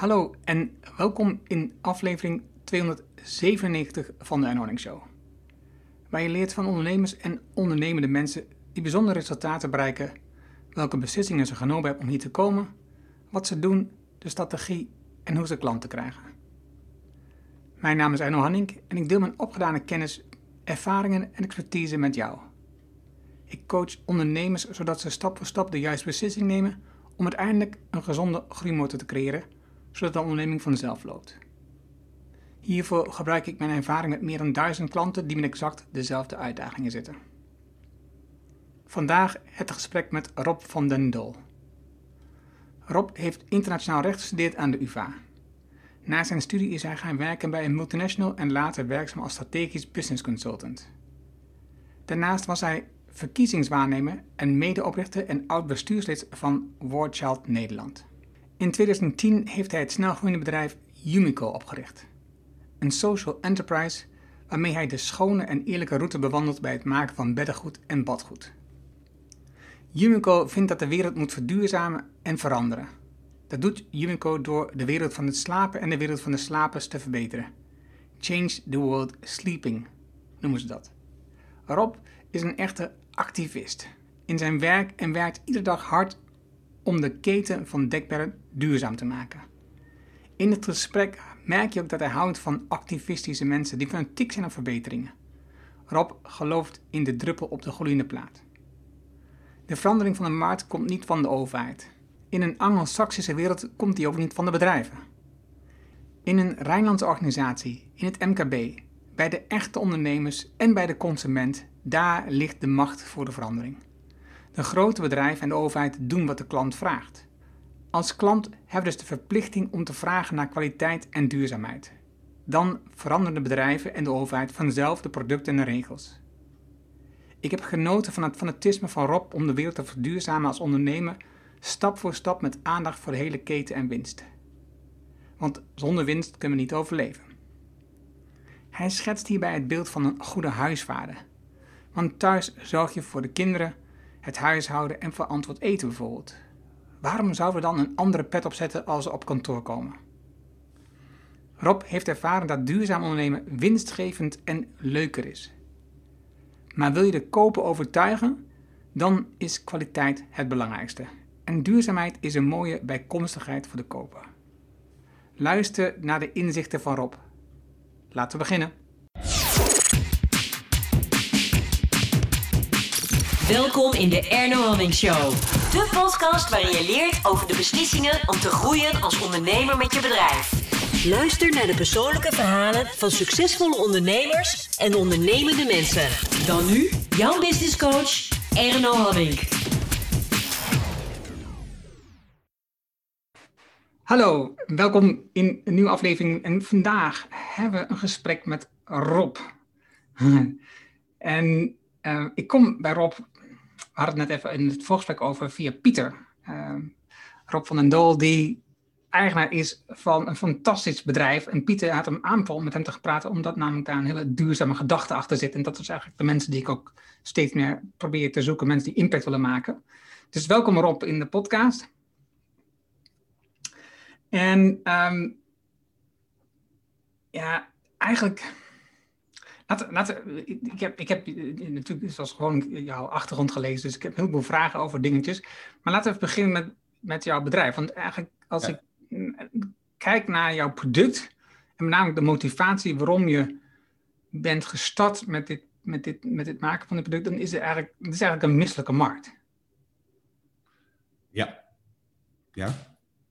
Hallo en welkom in aflevering 297 van de Anording Show. Waar je leert van ondernemers en ondernemende mensen die bijzondere resultaten bereiken, welke beslissingen ze genomen hebben om hier te komen, wat ze doen, de strategie en hoe ze klanten krijgen. Mijn naam is Arno Hanning en ik deel mijn opgedane kennis, ervaringen en expertise met jou. Ik coach ondernemers zodat ze stap voor stap de juiste beslissing nemen om uiteindelijk een gezonde groeimotor te creëren, zodat de onderneming vanzelf loopt. Hiervoor gebruik ik mijn ervaring met meer dan duizend klanten die met exact dezelfde uitdagingen zitten. Vandaag het gesprek met Rob van den Dol. Rob heeft internationaal recht gestudeerd aan de UvA. Na zijn studie is hij gaan werken bij een multinational en later werkzaam als strategisch business consultant. Daarnaast was hij verkiezingswaarnemer en medeoprichter en oud-bestuurslid van Warchild Nederland. In 2010 heeft hij het snelgroeiende bedrijf Umico opgericht. Een social enterprise waarmee hij de schone en eerlijke route bewandelt bij het maken van beddengoed en badgoed. Umico vindt dat de wereld moet verduurzamen en veranderen. Dat doet Umico door de wereld van het slapen en de wereld van de slapers te verbeteren. Change the world sleeping noemen ze dat. Rob is een echte activist in zijn werk en werkt iedere dag hard om de keten van dekbedden duurzaam te maken. In het gesprek merk je ook dat hij houdt van activistische mensen die fanatiek zijn op verbeteringen. Rob gelooft in de druppel op de gloeiende plaat. De verandering van de markt komt niet van de overheid. In een Anglo-Saxische wereld komt die ook niet van de bedrijven. In een Rijnlandse organisatie, in het MKB, bij de echte ondernemers en bij de consument, daar ligt de macht voor de verandering. De grote bedrijven en de overheid doen wat de klant vraagt. Als klant hebben we dus de verplichting om te vragen naar kwaliteit en duurzaamheid. Dan veranderen de bedrijven en de overheid vanzelf de producten en de regels. Ik heb genoten van het fanatisme van Rob om de wereld te verduurzamen als ondernemer, stap voor stap met aandacht voor de hele keten en winst. Want zonder winst kunnen we niet overleven. Hij schetst hierbij het beeld van een goede huisvader. Want thuis zorg je voor de kinderen, het huishouden en verantwoord eten bijvoorbeeld. Waarom zouden we dan een andere pet opzetten als ze op kantoor komen? Rob heeft ervaren dat duurzaam ondernemen winstgevend en leuker is. Maar wil je de koper overtuigen, dan is kwaliteit het belangrijkste. En duurzaamheid is een mooie bijkomstigheid voor de koper. Luister naar de inzichten van Rob. Laten we beginnen. Welkom in de Erno Hamming Show. De podcast waarin je leert over de beslissingen om te groeien als ondernemer met je bedrijf. Luister naar de persoonlijke verhalen van succesvolle ondernemers en ondernemende mensen. Dan nu jouw business coach Erno Hamming. Hallo, welkom in een nieuwe aflevering. En vandaag hebben we een gesprek met Rob. en uh, ik kom bij Rob we hadden het net even in het voorgesprek over via Pieter. Uh, Rob van den Dool, die eigenaar is van een fantastisch bedrijf. En Pieter had hem aanval om met hem te praten, omdat namelijk daar een hele duurzame gedachte achter zit. En dat is eigenlijk de mensen die ik ook steeds meer probeer te zoeken, mensen die impact willen maken. Dus welkom Rob in de podcast. En um, ja, eigenlijk Laten, ik, heb, ik heb natuurlijk zoals gewoon jouw achtergrond gelezen, dus ik heb heel veel vragen over dingetjes. Maar laten we beginnen met, met jouw bedrijf. Want eigenlijk als ik kijk naar jouw product, en met name de motivatie waarom je bent gestart met dit, met dit, met dit maken van dit product, dan is het eigenlijk, het is eigenlijk een misselijke markt. Ja. Ja.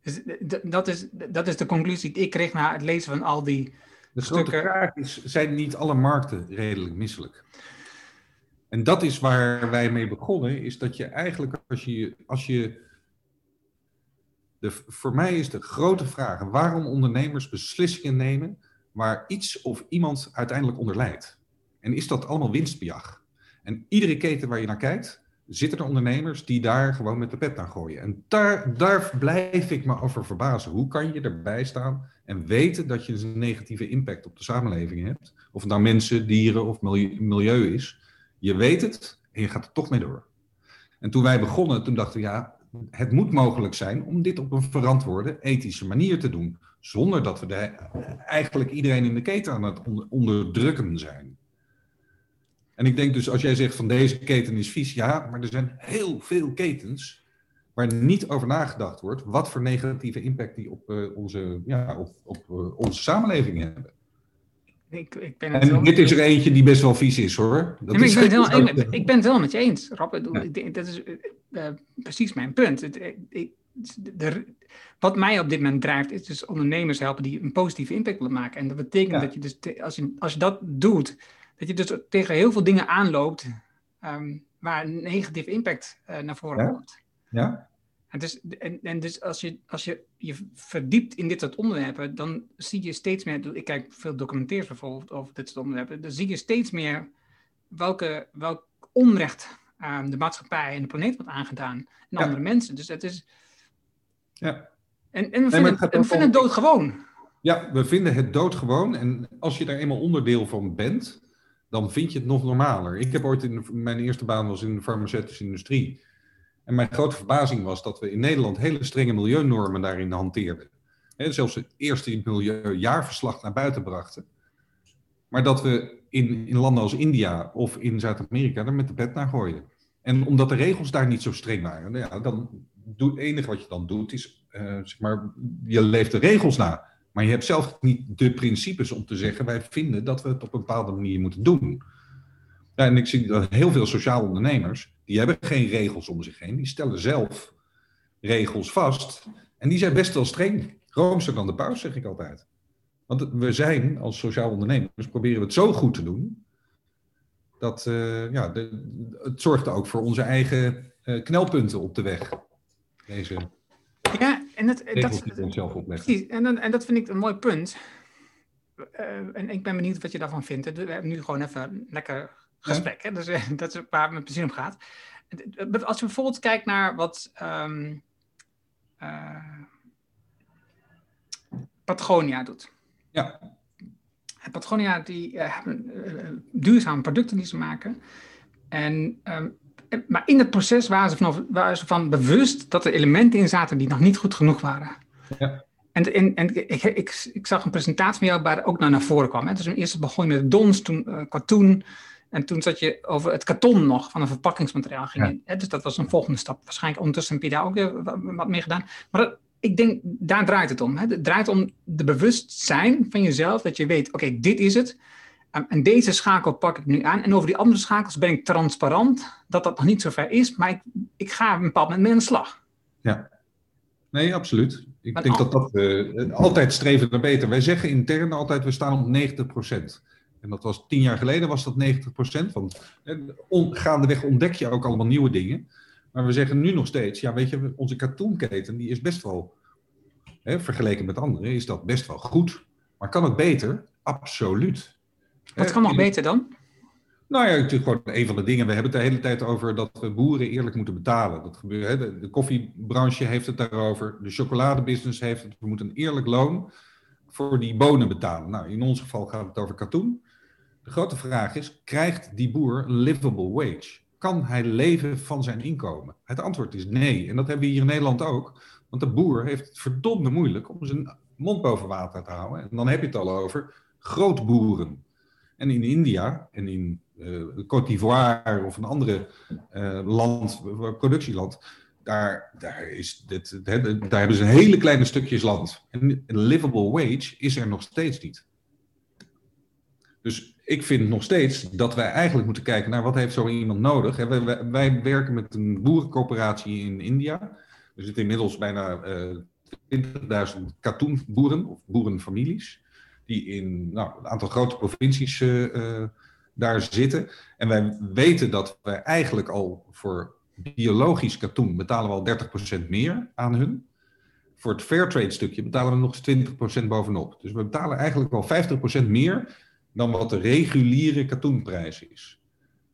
Dus dat, is, dat is de conclusie die ik kreeg na het lezen van al die de grote vraag is, zijn niet alle markten redelijk misselijk? En dat is waar wij mee begonnen, is dat je eigenlijk als je, als je de, voor mij is de grote vraag waarom ondernemers beslissingen nemen waar iets of iemand uiteindelijk onder leidt. En is dat allemaal winstbejag? En iedere keten waar je naar kijkt, zitten er ondernemers die daar gewoon met de pet naar gooien. En daar, blijf ik me over verbazen. Hoe kan je erbij staan en weten dat je een negatieve impact op de samenleving hebt? Of het nou mensen, dieren of milieu is. Je weet het en je gaat er toch mee door. En toen wij begonnen, toen dachten we, ja, het moet mogelijk zijn om dit op een verantwoorde, ethische manier te doen. Zonder dat we de, eigenlijk iedereen in de keten aan het onderdrukken zijn. En ik denk dus, als jij zegt van deze keten is vies, ja, maar er zijn heel veel ketens waar niet over nagedacht wordt wat voor negatieve impact die op, uh, onze, ja, op, op uh, onze samenleving hebben. Ik, ik ben het en wel... dit is er eentje die best wel vies is hoor. Dat is ik, ben het wel, ik, ik, ben het wel met je eens, Rob. Ja. Dat is uh, precies mijn punt. Het, ik, de, wat mij op dit moment drijft, is dus ondernemers helpen die een positieve impact willen maken. En dat betekent ja. dat je dus, als je, als je dat doet, dat je dus tegen heel veel dingen aanloopt um, waar een negatieve impact uh, naar voren ja. komt. Ja. En dus, en, en dus als, je, als je je verdiept in dit soort onderwerpen, dan zie je steeds meer, ik kijk veel documentaires bijvoorbeeld over dit soort onderwerpen, dan zie je steeds meer welke, welk onrecht um, de maatschappij en de planeet wordt aangedaan en ja. andere mensen. Dus het is... Ja. En, en we vinden, nee, het, we vinden het doodgewoon. Ja, we vinden het doodgewoon. En als je daar eenmaal onderdeel van bent, dan vind je het nog normaler. Ik heb ooit in mijn eerste baan was in de farmaceutische industrie. En mijn grote verbazing was dat we in Nederland hele strenge milieunormen daarin hanteerden. He, zelfs het eerste milieujaarverslag naar buiten brachten. Maar dat we in, in landen als India of in Zuid-Amerika er met de pet naar gooiden. En omdat de regels daar niet zo streng waren, nou ja, dan doe, het enige wat je dan doet is, uh, zeg maar, je leeft de regels na. Maar je hebt zelf niet de principes om te zeggen, wij vinden dat we het op een bepaalde manier moeten doen. Ja, en ik zie dat heel veel sociaal ondernemers, die hebben geen regels om zich heen. Die stellen zelf regels vast. En die zijn best wel streng. Roomser dan de paus, zeg ik altijd. Want we zijn als sociaal ondernemers, proberen we het zo goed te doen, dat uh, ja, het zorgt ook voor onze eigen uh, knelpunten op de weg. Deze ja, en dat, dat, onszelf opleggen. Precies, en, dan, en dat vind ik een mooi punt. Uh, en ik ben benieuwd wat je daarvan vindt. We hebben nu gewoon even een lekker gesprek. Hè? Dus, dat is waar het met plezier om gaat. Als je bijvoorbeeld kijkt naar wat um, uh, Patagonia doet. Ja. Patagonia die hebben duurzame producten die ze maken. En um, maar in het proces waren ze, van, waren ze van bewust dat er elementen in zaten die nog niet goed genoeg waren. Ja. En, en, en ik, ik, ik, zag een presentatie van jou waar ook naar, naar voren kwam. Hè. Dus eerst begon je met dons, toen uh, katoen. En toen zat je over het karton nog van een verpakkingsmateriaal. Ging ja. hè. Dus dat was een volgende stap. Waarschijnlijk ondertussen heb je daar ook weer wat mee gedaan. Maar dat, ik denk, daar draait het om. Hè. Het draait om de bewustzijn van jezelf. Dat je weet, oké, okay, dit is het. En deze schakel pak ik nu aan. En over die andere schakels ben ik transparant dat dat nog niet zo ver is. Maar ik, ik ga een bepaald moment mee aan de slag. Ja, nee, absoluut. Ik maar denk al... dat dat uh, altijd streven naar beter. Wij zeggen intern altijd, we staan op 90 procent. En dat was tien jaar geleden was dat 90 procent. Want eh, on, gaandeweg ontdek je ook allemaal nieuwe dingen. Maar we zeggen nu nog steeds, ja weet je, onze katoenketen die is best wel, hè, vergeleken met anderen, is dat best wel goed. Maar kan het beter? Absoluut. Wat kan nog beter dan? Nou ja, natuurlijk gewoon een van de dingen. We hebben het de hele tijd over dat we boeren eerlijk moeten betalen. Dat gebeurt, hè? De, de, koffiebranche heeft het daarover. De chocoladebusiness heeft het. We moeten een eerlijk loon voor die bonen betalen. Nou, in ons geval gaat het over katoen. De grote vraag is, krijgt die boer een livable wage? Kan hij leven van zijn inkomen? Het antwoord is nee. En dat hebben we hier in Nederland ook. Want de boer heeft het verdomde moeilijk om zijn mond boven water te houden. En dan heb je het al over grootboeren. En in India en in uh, Côte d'Ivoire of een andere uh, land, productieland, daar, daar, is dit, daar hebben ze een hele kleine stukjes land. En een livable wage is er nog steeds niet. Dus ik vind nog steeds dat wij eigenlijk moeten kijken naar wat heeft zo iemand nodig. Wij, wij, werken met een boerencoöperatie in India. Er zitten inmiddels bijna uh, 20.000 katoenboeren of boerenfamilies die in nou, een aantal grote provincies uh, daar zitten. En wij weten dat wij eigenlijk al voor biologisch katoen betalen we al 30% meer aan hun. Voor het fairtrade stukje betalen we nog eens 20% bovenop. Dus we betalen eigenlijk al 50% meer dan wat de reguliere katoenprijs is.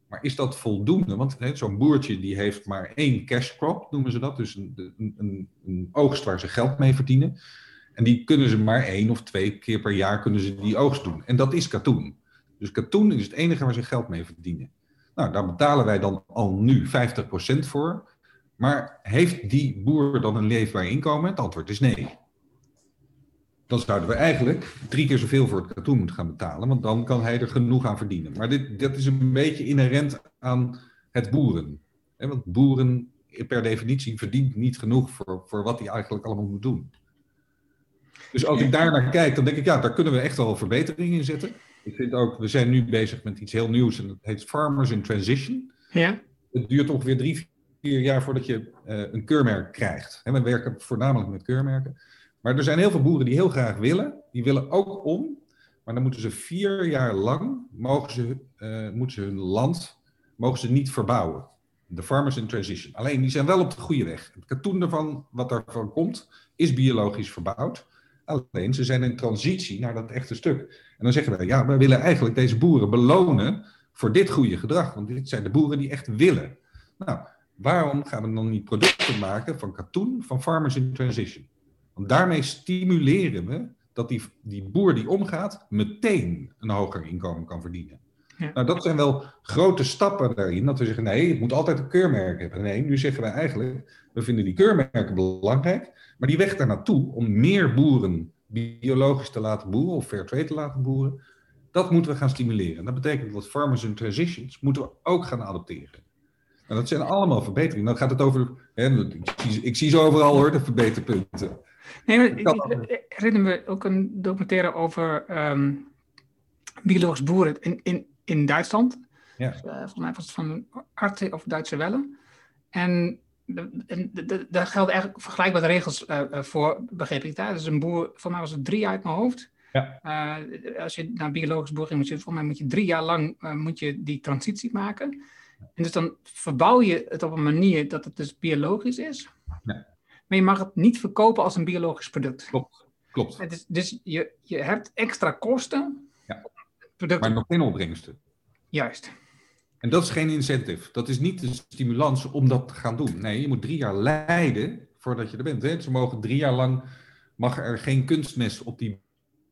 Maar is dat voldoende? Want zo'n boertje die heeft maar één cash crop, noemen ze dat. Dus een, een, een oogst waar ze geld mee verdienen. En die kunnen ze maar één of twee keer per jaar kunnen ze die oogst doen. En dat is katoen. Dus katoen is het enige waar ze geld mee verdienen. Nou, daar betalen wij dan al nu 50% voor. Maar heeft die boer dan een leefbaar inkomen? Het antwoord is nee. Dan zouden we eigenlijk drie keer zoveel voor het katoen moeten gaan betalen, want dan kan hij er genoeg aan verdienen. Maar dit, dat is een beetje inherent aan het boeren. Want boeren per definitie verdient niet genoeg voor, voor wat hij eigenlijk allemaal moet doen. Dus als ik daar naar kijk, dan denk ik, ja, daar kunnen we echt wel verbeteringen in zetten. Ik vind ook, we zijn nu bezig met iets heel nieuws en dat heet Farmers in Transition. Ja. Het duurt ongeveer drie, vier jaar voordat je uh, een keurmerk krijgt. En we werken voornamelijk met keurmerken. Maar er zijn heel veel boeren die heel graag willen. Die willen ook om. Maar dan moeten ze vier jaar lang, mogen ze, uh, moeten ze hun land mogen ze niet verbouwen. De farmers in transition. Alleen, die zijn wel op de goede weg. Het katoen ervan, wat daarvan komt, is biologisch verbouwd. Alleen, ze zijn in transitie naar dat echte stuk. En dan zeggen wij, ja, we willen eigenlijk deze boeren belonen voor dit goede gedrag. Want dit zijn de boeren die echt willen. Nou, waarom gaan we dan niet producten maken van katoen van farmers in transition? Want daarmee stimuleren we dat die, die boer die omgaat meteen een hoger inkomen kan verdienen. Ja. Nou, dat zijn wel grote stappen daarin. Dat we zeggen, nee, het moet altijd een keurmerk hebben. Nee, nu zeggen we eigenlijk, we vinden die keurmerken belangrijk. Maar die weg daar naartoe, om meer boeren biologisch te laten boeren of fair trade te laten boeren, dat moeten we gaan stimuleren. Dat betekent dat farmers in transitions moeten we ook gaan adopteren. En dat zijn allemaal verbeteringen. Dan gaat het over, hè, ik, zie, ik zie ze overal hoor, de verbeterpunten. Nee, maar ik, herinner me ook een documentaire over um, biologisch boeren in, in, in Duitsland. Ja. Uh, volgens mij was het van Arte of Duitse Welle. En, daar gelden eigenlijk vergelijkbare regels uh, voor, begreep ik daar. Dus een boer, voor mij was het drie uit mijn hoofd. Ja. Uh, als je naar biologisch boering moet volgens mij moet je drie jaar lang moet je die transitie maken. En dus dan verbouw je het op een manier dat het dus biologisch is. Ja. Maar je mag het niet verkopen als een biologisch product. Klopt, klopt. Dus je, je hebt extra kosten. Maar nog geen opbrengsten. Juist. En dat is geen incentive. Dat is niet de stimulans om dat te gaan doen. Nee, je moet drie jaar lijden voordat je er bent. Hè? Ze mogen drie jaar lang, mag er geen kunstmest op die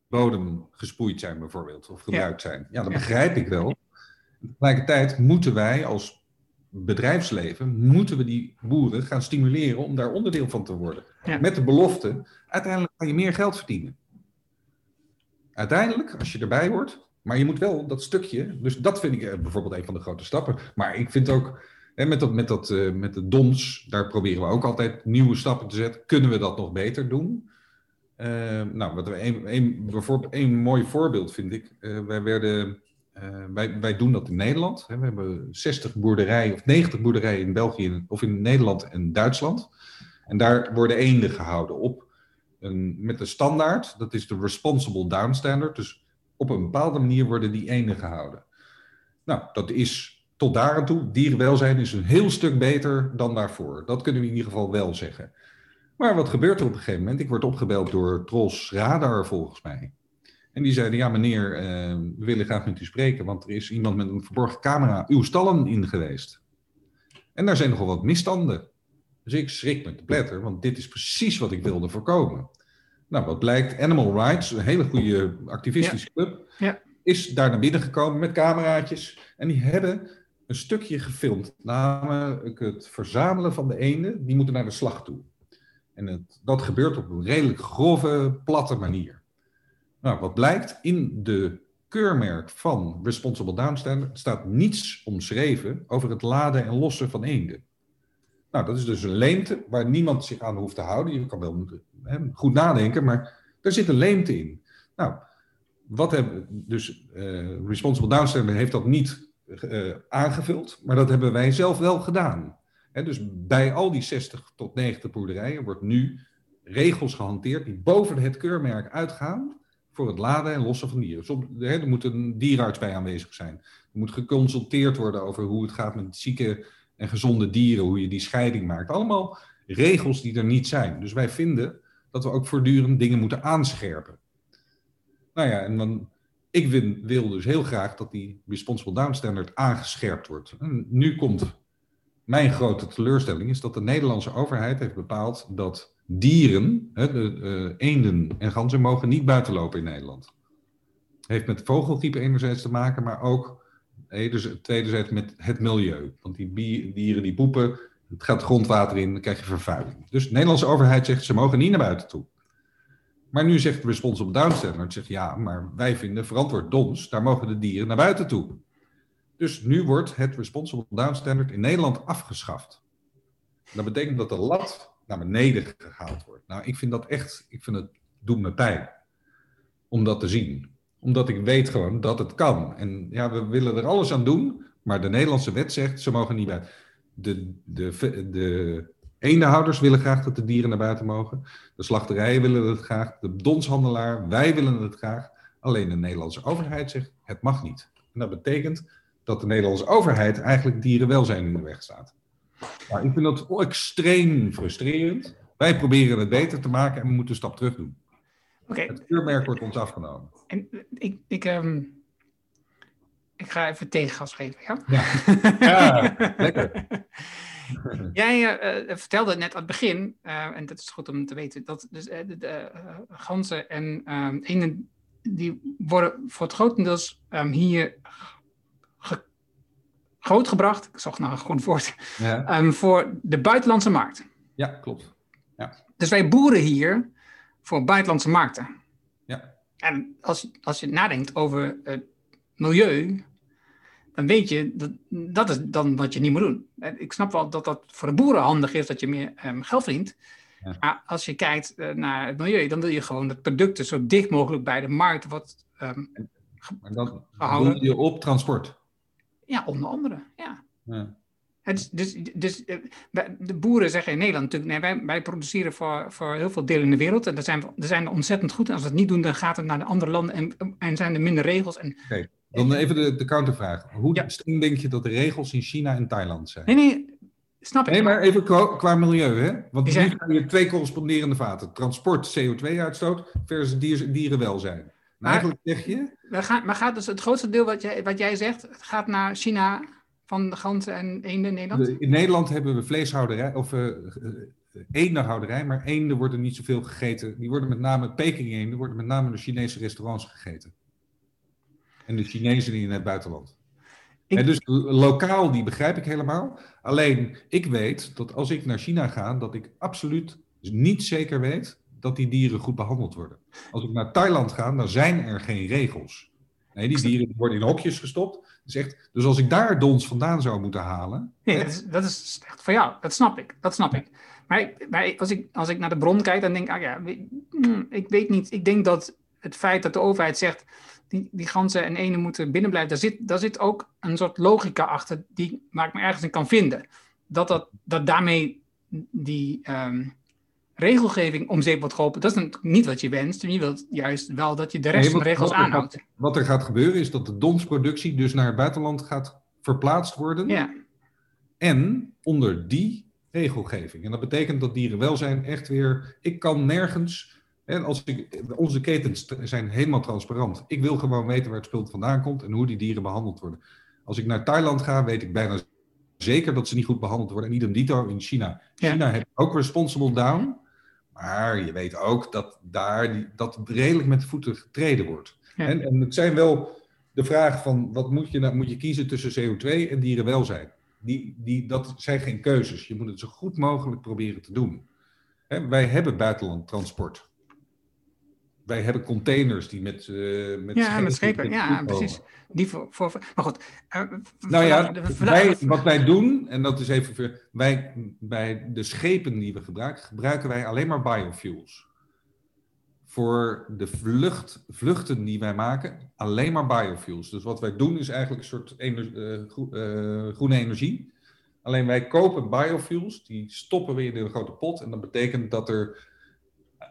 bodem gespoeid zijn bijvoorbeeld, of gebruikt zijn. Ja, dat begrijp ik wel. Tegelijkertijd moeten wij als bedrijfsleven, moeten we die boeren gaan stimuleren om daar onderdeel van te worden. Met de belofte, uiteindelijk ga je meer geld verdienen. Uiteindelijk, als je erbij hoort, maar je moet wel dat stukje, dus dat vind ik eh, bijvoorbeeld een van de grote stappen. Maar ik vind ook, hè, met, dat, met, dat, uh, met de dons, daar proberen we ook altijd nieuwe stappen te zetten. Kunnen we dat nog beter doen? Uh, nou, wat we een, een, bijvoorbeeld een mooi voorbeeld vind ik. Uh, wij werden wij, wij doen dat in Nederland. We hebben 60 boerderijen of 90 boerderijen in België of in Nederland en Duitsland. En daar worden eenden gehouden op een, met een standaard. Dat is de Responsible Down Standard. Dus op een bepaalde manier worden die eenden gehouden. Nou, dat is tot daar aan toe. Dierenwelzijn is een heel stuk beter dan daarvoor. Dat kunnen we in ieder geval wel zeggen. Maar wat gebeurt er op een gegeven moment? Ik word opgebeld door Tros Radar volgens mij. En die zeiden, ja meneer, uh, we willen graag met u spreken, want er is iemand met een verborgen camera uw stallen in geweest. En daar zijn nogal wat misstanden. Dus ik schrik me te pletter, want dit is precies wat ik wilde voorkomen. Nou, wat blijkt, Animal Rights, een hele goede activistische club, ja. is daar naar binnen gekomen met cameraatjes. En die hebben een stukje gefilmd, namelijk het verzamelen van de eenden, die moeten naar de slag toe. En het, dat gebeurt op een redelijk grove, platte manier. Nou, wat blijkt, in de keurmerk van Responsible Down staat niets omschreven over het laden en lossen van eenden. Nou, dat is dus een leemte waar niemand zich aan hoeft te houden. Je kan wel hè, goed nadenken, maar er zit een leemte in. Nou, wat hebben dus uh, Responsible Down Standard heeft dat niet uh, aangevuld, maar dat hebben wij zelf wel gedaan. Dus bij al die 60 tot 90 boerderijen wordt nu regels gehanteerd die boven het keurmerk uitgaan voor het laden en lossen van dieren. Er moet een dierenarts bij aanwezig zijn. Er moet geconsulteerd worden over hoe het gaat met zieke en gezonde dieren, hoe je die scheiding maakt. Allemaal regels die er niet zijn. Dus wij vinden dat we ook voortdurend dingen moeten aanscherpen. Nou ja, en dan, ik wil, dus heel graag dat die Responsible Down Standard aangescherpt wordt. En nu komt mijn grote teleurstelling, is dat de Nederlandse overheid heeft bepaald dat dieren, de, uh, eenden en ganzen, mogen niet buiten lopen in Nederland. Heeft met vogelgriep enerzijds te maken, maar ook dus tweederzijds met het milieu. Want die dieren die poepen Het gaat grondwater in, dan krijg je vervuiling. Dus de Nederlandse overheid zegt ze mogen niet naar buiten toe. Maar nu zegt de Responsible Down Standard, zegt ja, maar wij vinden verantwoord dons, daar mogen de dieren naar buiten toe. Dus nu wordt het Responsible Down Standard in Nederland afgeschaft. Dat betekent dat de lat naar beneden gehaald wordt. Nou, ik vind dat echt, ik vind het doet me pijn om dat te zien. Omdat ik weet gewoon dat het kan. En ja, we willen er alles aan doen, maar de Nederlandse wet zegt ze mogen niet bij. De, de, de eendehouders willen graag dat de dieren naar buiten mogen. De slachterijen willen het graag. De donshandelaar, wij willen het graag. Alleen de Nederlandse overheid zegt het mag niet. En dat betekent dat de Nederlandse overheid eigenlijk dierenwelzijn in de weg staat. Nou, ik vind dat extreem frustrerend. Wij proberen het beter te maken en we moeten een stap terug doen. Het keurmerk wordt ons afgenomen. En ik, ik, ehm, ik ga even tegengas geven, ja? Ja, lekker. Jij eh, eh, vertelde net aan het begin, eh, en dat is goed om te weten, dat dus, eh, de, de, eh, ganzen en ehm eenden, die worden voor het grotendeels ehm, hier ge- grootgebracht, ik zocht naar een goed woord, Ja, ehm, voor de buitenlandse markt. ja klopt. Dus wij boeren hier voor buitenlandse markten. Ja. En als, als je nadenkt over het milieu, dan weet je dat dat is dan wat je niet moet doen. En Ik snap wel dat dat voor de boeren handig is dat je meer ehm, geld verdient. Ja. Maar als je kijkt eh, naar het milieu, dan wil je gewoon dat producten zo dicht mogelijk bij de markt wordt. ehm, Maar dan Gehouden. je op transport. ja, onder andere. Ja. Ja. Dus dus eh, de boeren zeggen in Nederland natuurlijk, nee, wij, wij produceren voor, voor heel veel delen in de wereld. En daar zijn we daar zijn we ontzettend goed. En als we het niet doen, dan gaat het naar de andere landen en, en zijn er minder regels. En, Dan even de, de countervraag. Hoe Ja. denk je dat de regels in China en Thailand zijn? nee, nee, snap ik. Nee, maar even qua, qua milieu, hè? Want nu zijn- je twee corresponderende vaten. Transport, CO2-uitstoot versus dier, dierenwelzijn. En Maar- eigenlijk zeg je, We gaan, maar gaat dus het grootste deel wat jij, wat jij zegt, gaat naar China van de ganzen en eenden in Nederland? de- in Nederland hebben we vleeshouderij, of eh, eendenhouderij, maar eenden worden niet zoveel gegeten. Die worden met name, Peking-eenden worden met name door Chinese restaurants gegeten. En de Chinezen in het buitenland. Ik- En dus lo- lokaal, die begrijp ik helemaal. Alleen, ik weet dat als ik naar China ga, dat ik absoluut niet zeker weet dat die dieren goed behandeld worden. Als ik naar Thailand ga, dan zijn er geen regels. Nee, die dieren worden in hokjes gestopt. Dus, echt, dus als ik daar dons vandaan zou moeten halen, Nee, dat is, dat is echt voor jou. Dat snap ik. Dat snap ik. Maar, als, ik, als ik naar de bron kijk, dan denk ik, ah ja, hmm, ik weet niet. Ik denk dat het feit dat de overheid zegt, die, die ganzen en enen moeten binnenblijven, daar zit, daar zit ook een soort logica achter die, waar ik me ergens in kan vinden. Dat, dat, dat daarmee die ehm, regelgeving om zeep wordt geholpen, dat is natuurlijk niet wat je wenst. Je wilt juist wel dat je de rest Nee, van de regels wat aanhoudt. wat er gaat gebeuren is dat de donsproductie dus naar het buitenland gaat verplaatst worden. Ja, En onder die regelgeving. En dat betekent dat dierenwelzijn echt weer. Ik kan nergens. Hè, als ik, onze ketens zijn helemaal transparant. Ik wil gewoon weten waar het spul vandaan komt en hoe die dieren behandeld worden. Als ik naar Thailand ga, weet ik bijna zeker dat ze niet goed behandeld worden. En idem dito in China. Ja. China heeft ook responsible down. Maar je weet ook dat daar die, dat redelijk met de voeten getreden wordt. Ja. En, en het zijn wel de vraag van wat moet je nou, moet je kiezen tussen CO2 en dierenwelzijn? Die, die, dat zijn geen keuzes. Je moet het zo goed mogelijk proberen te doen. Hè, wij hebben buitenlandtransport. Wij hebben containers die met, eh met ja met schepen. Ja, precies. Die voor, voor, maar goed. eh, Nou ja, wij, wat wij doen, en dat is even voor, wij, bij de schepen die we gebruiken, gebruiken wij alleen maar biofuels. Voor de vlucht, vluchten die wij maken, alleen maar biofuels. Dus wat wij doen is eigenlijk een soort eh, groe- groene energie. Alleen wij kopen biofuels, die stoppen we in een grote pot. En dat betekent dat er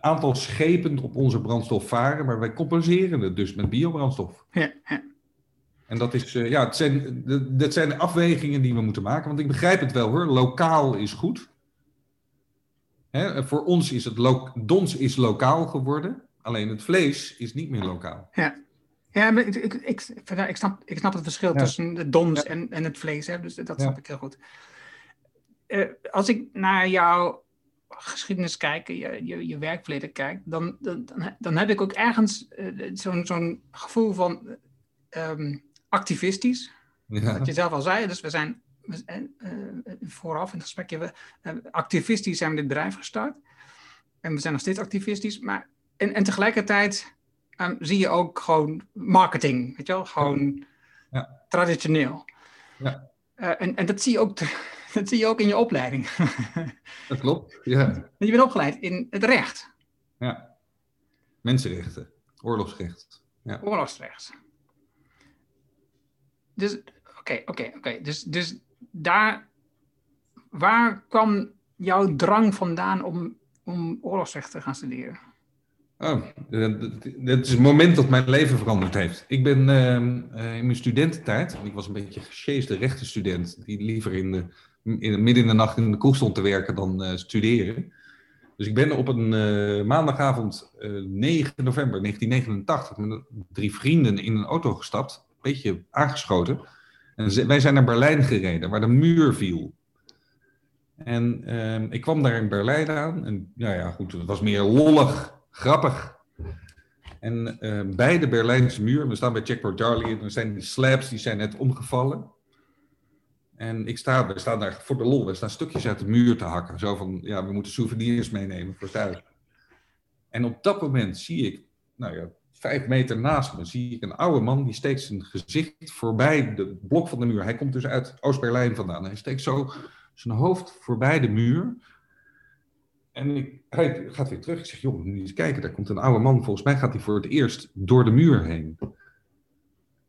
aantal schepen op onze brandstof varen, maar wij compenseren het dus met biobrandstof. Ja, ja. En dat, is, eh, ja, het zijn, de- dat zijn de afwegingen die we moeten maken. Want ik begrijp het wel hoor, lokaal is goed. Hè, voor ons is het lo dons is lokaal geworden. Alleen het vlees is niet meer lokaal. Ja, maar ik, ik, ik, snap, ik snap het verschil Ja. tussen de dons Ja. en, en het vlees. Hè, dus dat Ja. snap ik heel goed. Eh, als ik naar jouw geschiedenis kijk, je, je, je werkverleden kijk, dan, dan, dan- dan heb ik ook ergens eh, zo'n zo'n gevoel van eh, ehm, activistisch. Ja. Wat je zelf al zei. Dus we zijn we- eh, eh, vooraf in het gesprekje, we, activistisch zijn we dit bedrijf gestart. En we zijn nog steeds activistisch. Maar, en, en tegelijkertijd ehm, zie je ook gewoon marketing, weet je wel? Gewoon Ja. traditioneel. Ja. En, en dat zie je ook, te- dat zie je ook in je opleiding. Dat klopt, ja. je bent opgeleid in het recht, ja. Mensenrechten, oorlogsrecht. Ja. oorlogsrecht. Dus, oké, oké, oké. Dus, dus daar, waar kwam jouw drang vandaan om, om oorlogsrecht te gaan studeren? Oh, dat, is het moment dat mijn leven veranderd heeft. Ik ben ehm, eh, in mijn studententijd, en ik was een beetje gesjeesde rechtenstudent, die liever in de, in, midden in de nacht in de kroeg stond te werken dan eh, studeren. Dus ik ben op een eh, maandagavond eh, 9 november 1989 met drie vrienden in een auto gestapt, een beetje aangeschoten. En wij zijn naar Berlijn gereden, waar de muur viel. En ehm, ik kwam daar in Berlijn aan. En ja, ja, goed, het was meer lollig, grappig. En eh, bij de Berlijnse muur, we staan bij Checkpoint Charlie, en er zijn slabs, die zijn net omgevallen. En ik sta, we staan daar voor de lol, we staan stukjes uit de muur te hakken. Zo van, ja, we moeten souvenirs meenemen voor thuis. En op dat moment zie ik, nou ja, vijf meter naast me, zie ik een oude man, die steekt zijn gezicht voorbij de blok van de muur. Hij komt dus uit Oost-Berlijn vandaan. Hij steekt zo zijn hoofd voorbij de muur. En ik, hij gaat weer terug. Ik zeg, joh, je eens kijken, daar komt een oude man. Volgens mij gaat hij voor het eerst door de muur heen.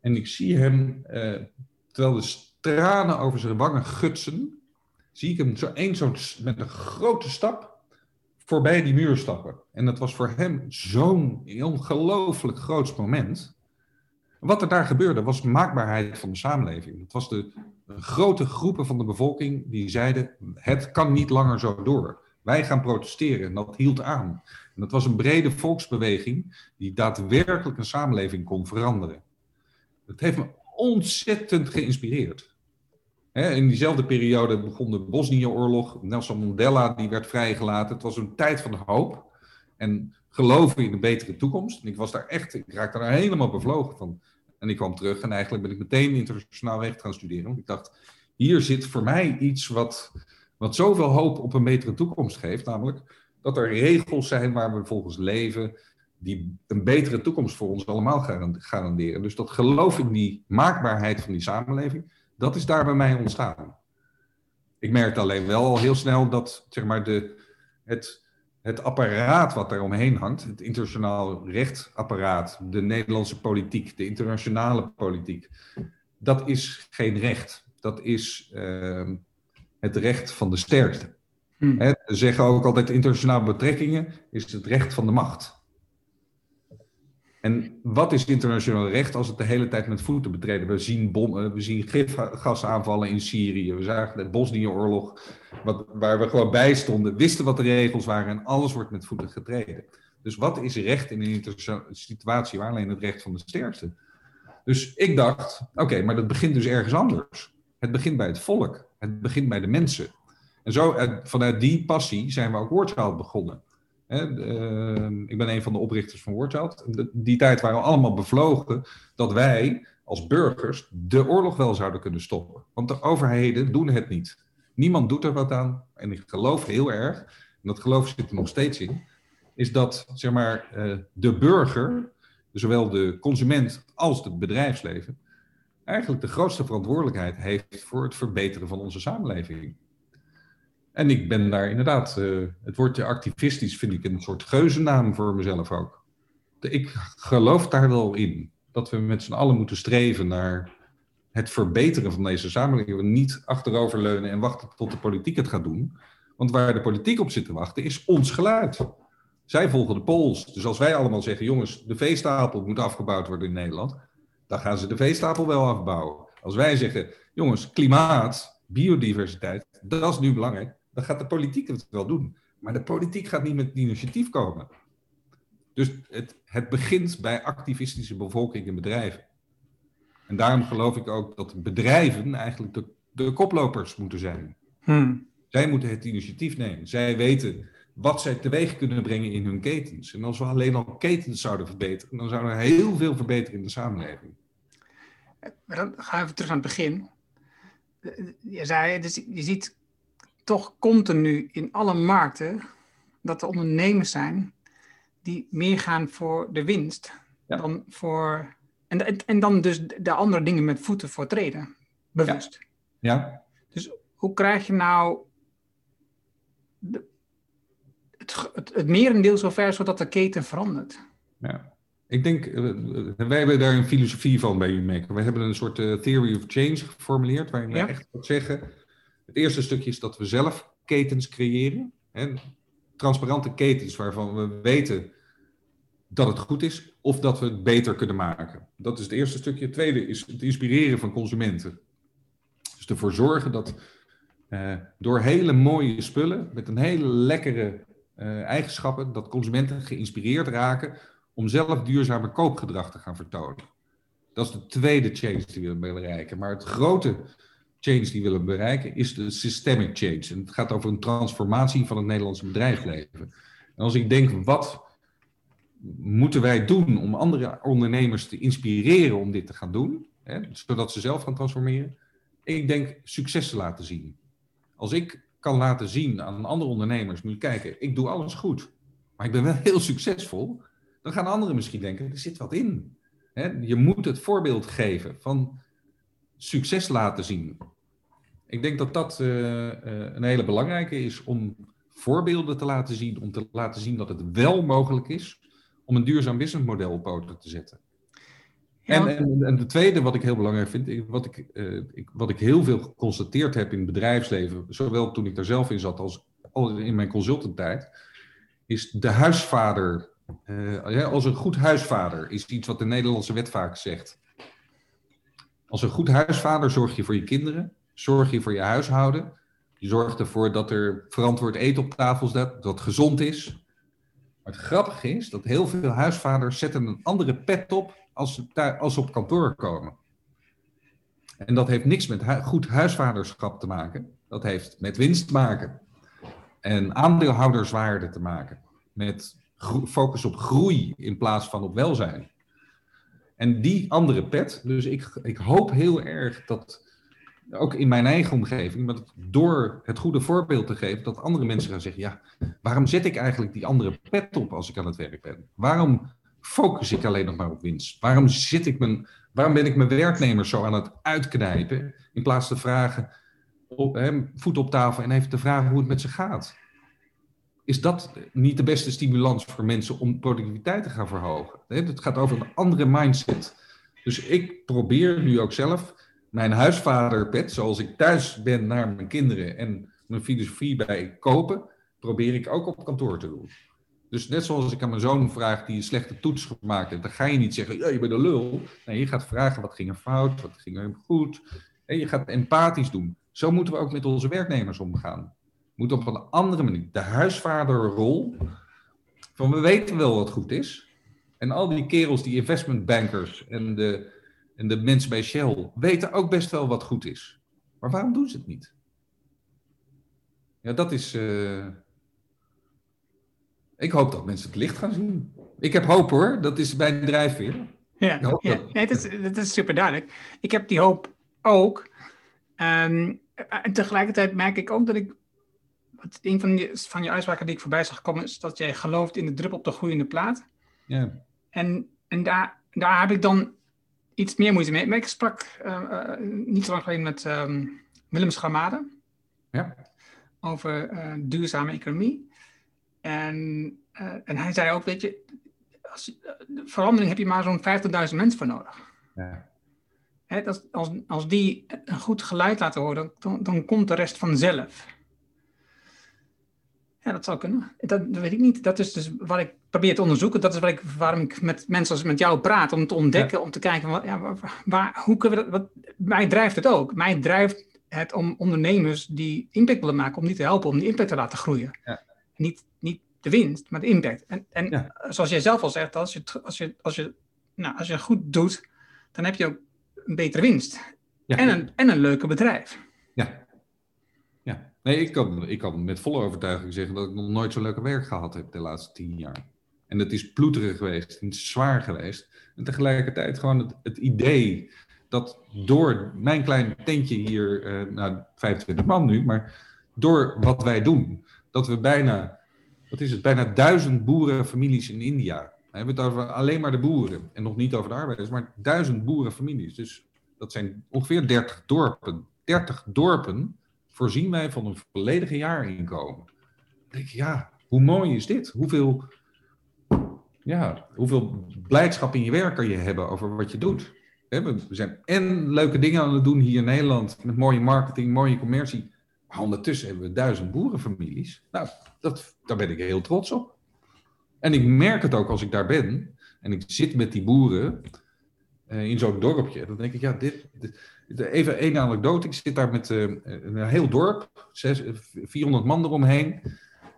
En ik zie hem, eh, terwijl de tranen over zijn wangen gutsen, zie ik hem zo, één zo'n, met een grote stap voorbij die muur stappen. En dat was voor hem zo'n ongelooflijk groot moment. Wat er daar gebeurde was maakbaarheid van de samenleving. Het was de grote groepen van de bevolking die zeiden: het kan niet langer zo door. Wij gaan protesteren. En dat hield aan. En dat was een brede volksbeweging die daadwerkelijk een samenleving kon veranderen. Dat heeft me ontzettend geïnspireerd. In diezelfde periode begon de Bosnië-oorlog. Nelson Mandela die werd vrijgelaten. Het was een tijd van hoop en geloven in een betere toekomst. En ik was daar echt, ik raakte daar helemaal bevlogen van. En ik kwam terug en eigenlijk ben ik meteen internationaal recht gaan studeren. Want ik dacht, hier zit voor mij iets wat, wat zoveel hoop op een betere toekomst geeft. Namelijk dat er regels zijn waar we volgens leven, die een betere toekomst voor ons allemaal garan- garanderen. Dus dat geloof in die maakbaarheid van die samenleving, dat is daar bij mij ontstaan. Ik merkte alleen wel al heel snel dat zeg maar, de, het, het apparaat wat daar omheen hangt, het internationaal rechtsapparaat, de Nederlandse politiek, de internationale politiek, dat is geen recht. Dat is ehm, het recht van de sterkste. Hm. Ze zeggen ook altijd internationale betrekkingen is het recht van de macht. En wat is internationaal recht als het de hele tijd met voeten betreden? We zien bommen, we zien gifgasaanvallen in Syrië. We zagen de Bosnië-oorlog, waar we gewoon bij stonden, wisten wat de regels waren en alles wordt met voeten getreden. Dus wat is recht in een internationale situatie waar alleen het recht van de sterkste? Dus ik dacht, oké, maar dat begint dus ergens anders. Het begint bij het volk. Het begint bij de mensen. En zo, eh, vanuit die passie zijn we ook Wordchild begonnen. Hè, eh, ik ben een van de oprichters van Wordchild. De- Die tijd waren we allemaal bevlogen dat wij als burgers de oorlog wel zouden kunnen stoppen. Want de overheden doen het niet. Niemand doet er wat aan. En ik geloof heel erg, en dat geloof zit er nog steeds in, is dat zeg maar, eh, de burger, zowel de consument als het bedrijfsleven, eigenlijk de grootste verantwoordelijkheid heeft voor het verbeteren van onze samenleving. En ik ben daar inderdaad, eh, het woordje activistisch vind ik een soort geuzennaam voor mezelf ook. Ik geloof daar wel in dat we met z'n allen moeten streven naar het verbeteren van deze samenleving. We niet achteroverleunen en wachten tot de politiek het gaat doen. Want waar de politiek op zit te wachten is ons geluid. Zij volgen de pols. Dus als wij allemaal zeggen, jongens, de veestapel moet afgebouwd worden in Nederland, dan gaan ze de veestapel wel afbouwen. Als wij zeggen, jongens, klimaat, biodiversiteit, dat is nu belangrijk, dan gaat de politiek het wel doen. Maar de politiek gaat niet met het initiatief komen. Dus het, het begint bij activistische bevolking en bedrijven. En daarom geloof ik ook dat bedrijven eigenlijk de, de koplopers moeten zijn. Hm. Zij moeten het initiatief nemen. Zij weten wat zij teweeg kunnen brengen in hun ketens. En als we alleen al ketens zouden verbeteren, dan zou er heel veel verbeteren in de samenleving. Maar dan gaan we even terug aan het begin. je zei, dus je ziet toch continu in alle markten dat er ondernemers zijn die meer gaan voor de winst dan voor. En, en dan dus de andere dingen met voeten voor treden, bewust. Ja. ja. Dus hoe krijg je nou de, het, het, het merendeel zover zodat de keten verandert? Ja. Ik denk, uh, wij hebben daar een filosofie van bij UMaker. We hebben een soort uh, theory of change geformuleerd, waarin we echt wat zeggen. Het eerste stukje is dat we zelf ketens creëren. Transparante ketens waarvan we weten dat het goed is of dat we het beter kunnen maken. Dat is het eerste stukje. Het tweede is het inspireren van consumenten. Dus ervoor zorgen dat uh, door hele mooie spullen met een hele lekkere uh, eigenschappen, dat consumenten geïnspireerd raken om zelf duurzamer koopgedrag te gaan vertonen. Dat is de tweede change die we willen bereiken. Maar het grote change die willen bereiken is de systemic change. En het gaat over een transformatie van het Nederlandse bedrijfsleven. En als ik denk, wat moeten wij doen om andere ondernemers te inspireren om dit te gaan doen, hè, zodat ze zelf gaan transformeren? Ik denk succes te laten zien. Als ik kan laten zien aan andere ondernemers, moet je kijken, ik doe alles goed, maar ik ben wel heel succesvol, dan gaan anderen misschien denken, er zit wat in. Hè? Je moet het voorbeeld geven van succes laten zien. Ik denk dat dat uh, een hele belangrijke is om voorbeelden te laten zien, om te laten zien dat het wel mogelijk is om een duurzaam businessmodel op poten te zetten. En, en, en, de tweede wat ik heel belangrijk vind, wat ik, uh, ik, wat ik heel veel geconstateerd heb in het bedrijfsleven, zowel toen ik daar zelf in zat als al in mijn consultanttijd, is de huisvader uh, als een goed huisvader is iets wat de Nederlandse wet vaak zegt. Als een goed huisvader zorg je voor je kinderen, zorg je voor je huishouden. Je zorgt ervoor dat er verantwoord eten op tafel staat, dat gezond is. Maar het grappige is dat heel veel huisvaders zetten een andere pet op als ze, als ze op kantoor komen. En dat heeft niks met goed huisvaderschap te maken. Dat heeft met winst te maken. En aandeelhouderswaarde te maken. Met focus op groei in plaats van op welzijn. En die andere pet, dus ik, ik hoop heel erg dat, ook in mijn eigen omgeving, maar door het goede voorbeeld te geven, dat andere mensen gaan zeggen, ja, waarom zet ik eigenlijk die andere pet op als ik aan het werk ben? Waarom focus ik alleen nog maar op winst? Waarom, zit ik mijn, waarom ben ik mijn werknemers zo aan het uitknijpen, in plaats te vragen, op, voet op tafel en even te vragen hoe het met ze gaat? is dat niet de beste stimulans voor mensen om productiviteit te gaan verhogen? Het gaat over een andere mindset. Dus ik probeer nu ook zelf mijn huisvaderpet, zoals ik thuis ben naar mijn kinderen en mijn filosofie bij kopen, probeer ik ook op kantoor te doen. Dus net zoals ik aan mijn zoon vraag die een slechte toets gemaakt heeft, dan ga je niet zeggen, ja, je bent een lul. Nee, je gaat vragen, wat ging er fout, wat ging er goed. En je gaat empathisch doen. Zo moeten we ook met onze werknemers omgaan moet op een andere manier. De huisvaderrol. Van we weten wel wat goed is. En al die kerels, die investmentbankers en de, en de mensen bij Shell, weten ook best wel wat goed is. Maar waarom doen ze het niet? Ja, dat is. Uh... Ik hoop dat mensen het licht gaan zien. Ik heb hoop hoor, dat is bij de drijfveer. Ja, ja. Nee, het, is, het is super duidelijk. Ik heb die hoop ook. Um, en tegelijkertijd merk ik ook dat ik een van je, van je uitspraken die ik voorbij zag komen, is dat jij gelooft in de druppel op de groeiende plaat. Ja. En, en daar, daar heb ik dan iets meer moeite mee. Maar ik sprak uh, niet zo lang geleden met um, Willem Schamade. Ja. Over uh, duurzame economie. En, en hij zei ook, weet je, als, verandering heb je maar zo'n 50.000 mensen voor nodig. Ja. Hè, als, als die een goed geluid laten horen, dan, dan komt de rest vanzelf. Ja, dat zou kunnen. Dat, weet ik niet. Dat is dus wat ik probeer te onderzoeken. Dat is wat ik, waarom ik met mensen als met jou praat. Om te ontdekken, om te kijken, wat, ja, waar, hoe kunnen we dat... Wat, mij drijft het ook. Mij drijft het om ondernemers die impact willen maken, om die te helpen, om die impact te laten groeien. Ja. Niet, niet de winst, maar de impact. En, en zoals jij zelf al zegt, als je, als, je, als, je, nou, als je goed doet, dan heb je ook een betere winst. En, een, en een leuker bedrijf. Nee, ik kan, ik kan met volle overtuiging zeggen dat ik nog nooit zo leuke werk gehad heb de laatste tien jaar. En het is ploeterig geweest, het is zwaar geweest. En tegelijkertijd gewoon het, het idee dat door mijn klein tentje hier, uh, nou 25 man nu, maar door wat wij doen, dat we bijna, wat is het, bijna duizend boerenfamilies in India. We hebben het over alleen maar de boeren en nog niet over de arbeiders, maar duizend boerenfamilies. Dus dat zijn ongeveer 30 dorpen. 30 dorpen voorzien wij van een volledige jaarinkomen. Dan denk je, ja, hoe mooi is dit? Hoeveel, ja, hoeveel blijdschap in je werk kan je hebben over wat je doet? We zijn en leuke dingen aan het doen hier in Nederland met mooie marketing, mooie commercie. Maar ondertussen hebben we duizend boerenfamilies. Nou, dat, daar ben ik heel trots op. En ik merk het ook als ik daar ben en ik zit met die boeren uh, in zo'n dorpje. Dan denk ik, ja, dit, even één anekdote. Ik zit daar met uh, een heel dorp, 400 man eromheen.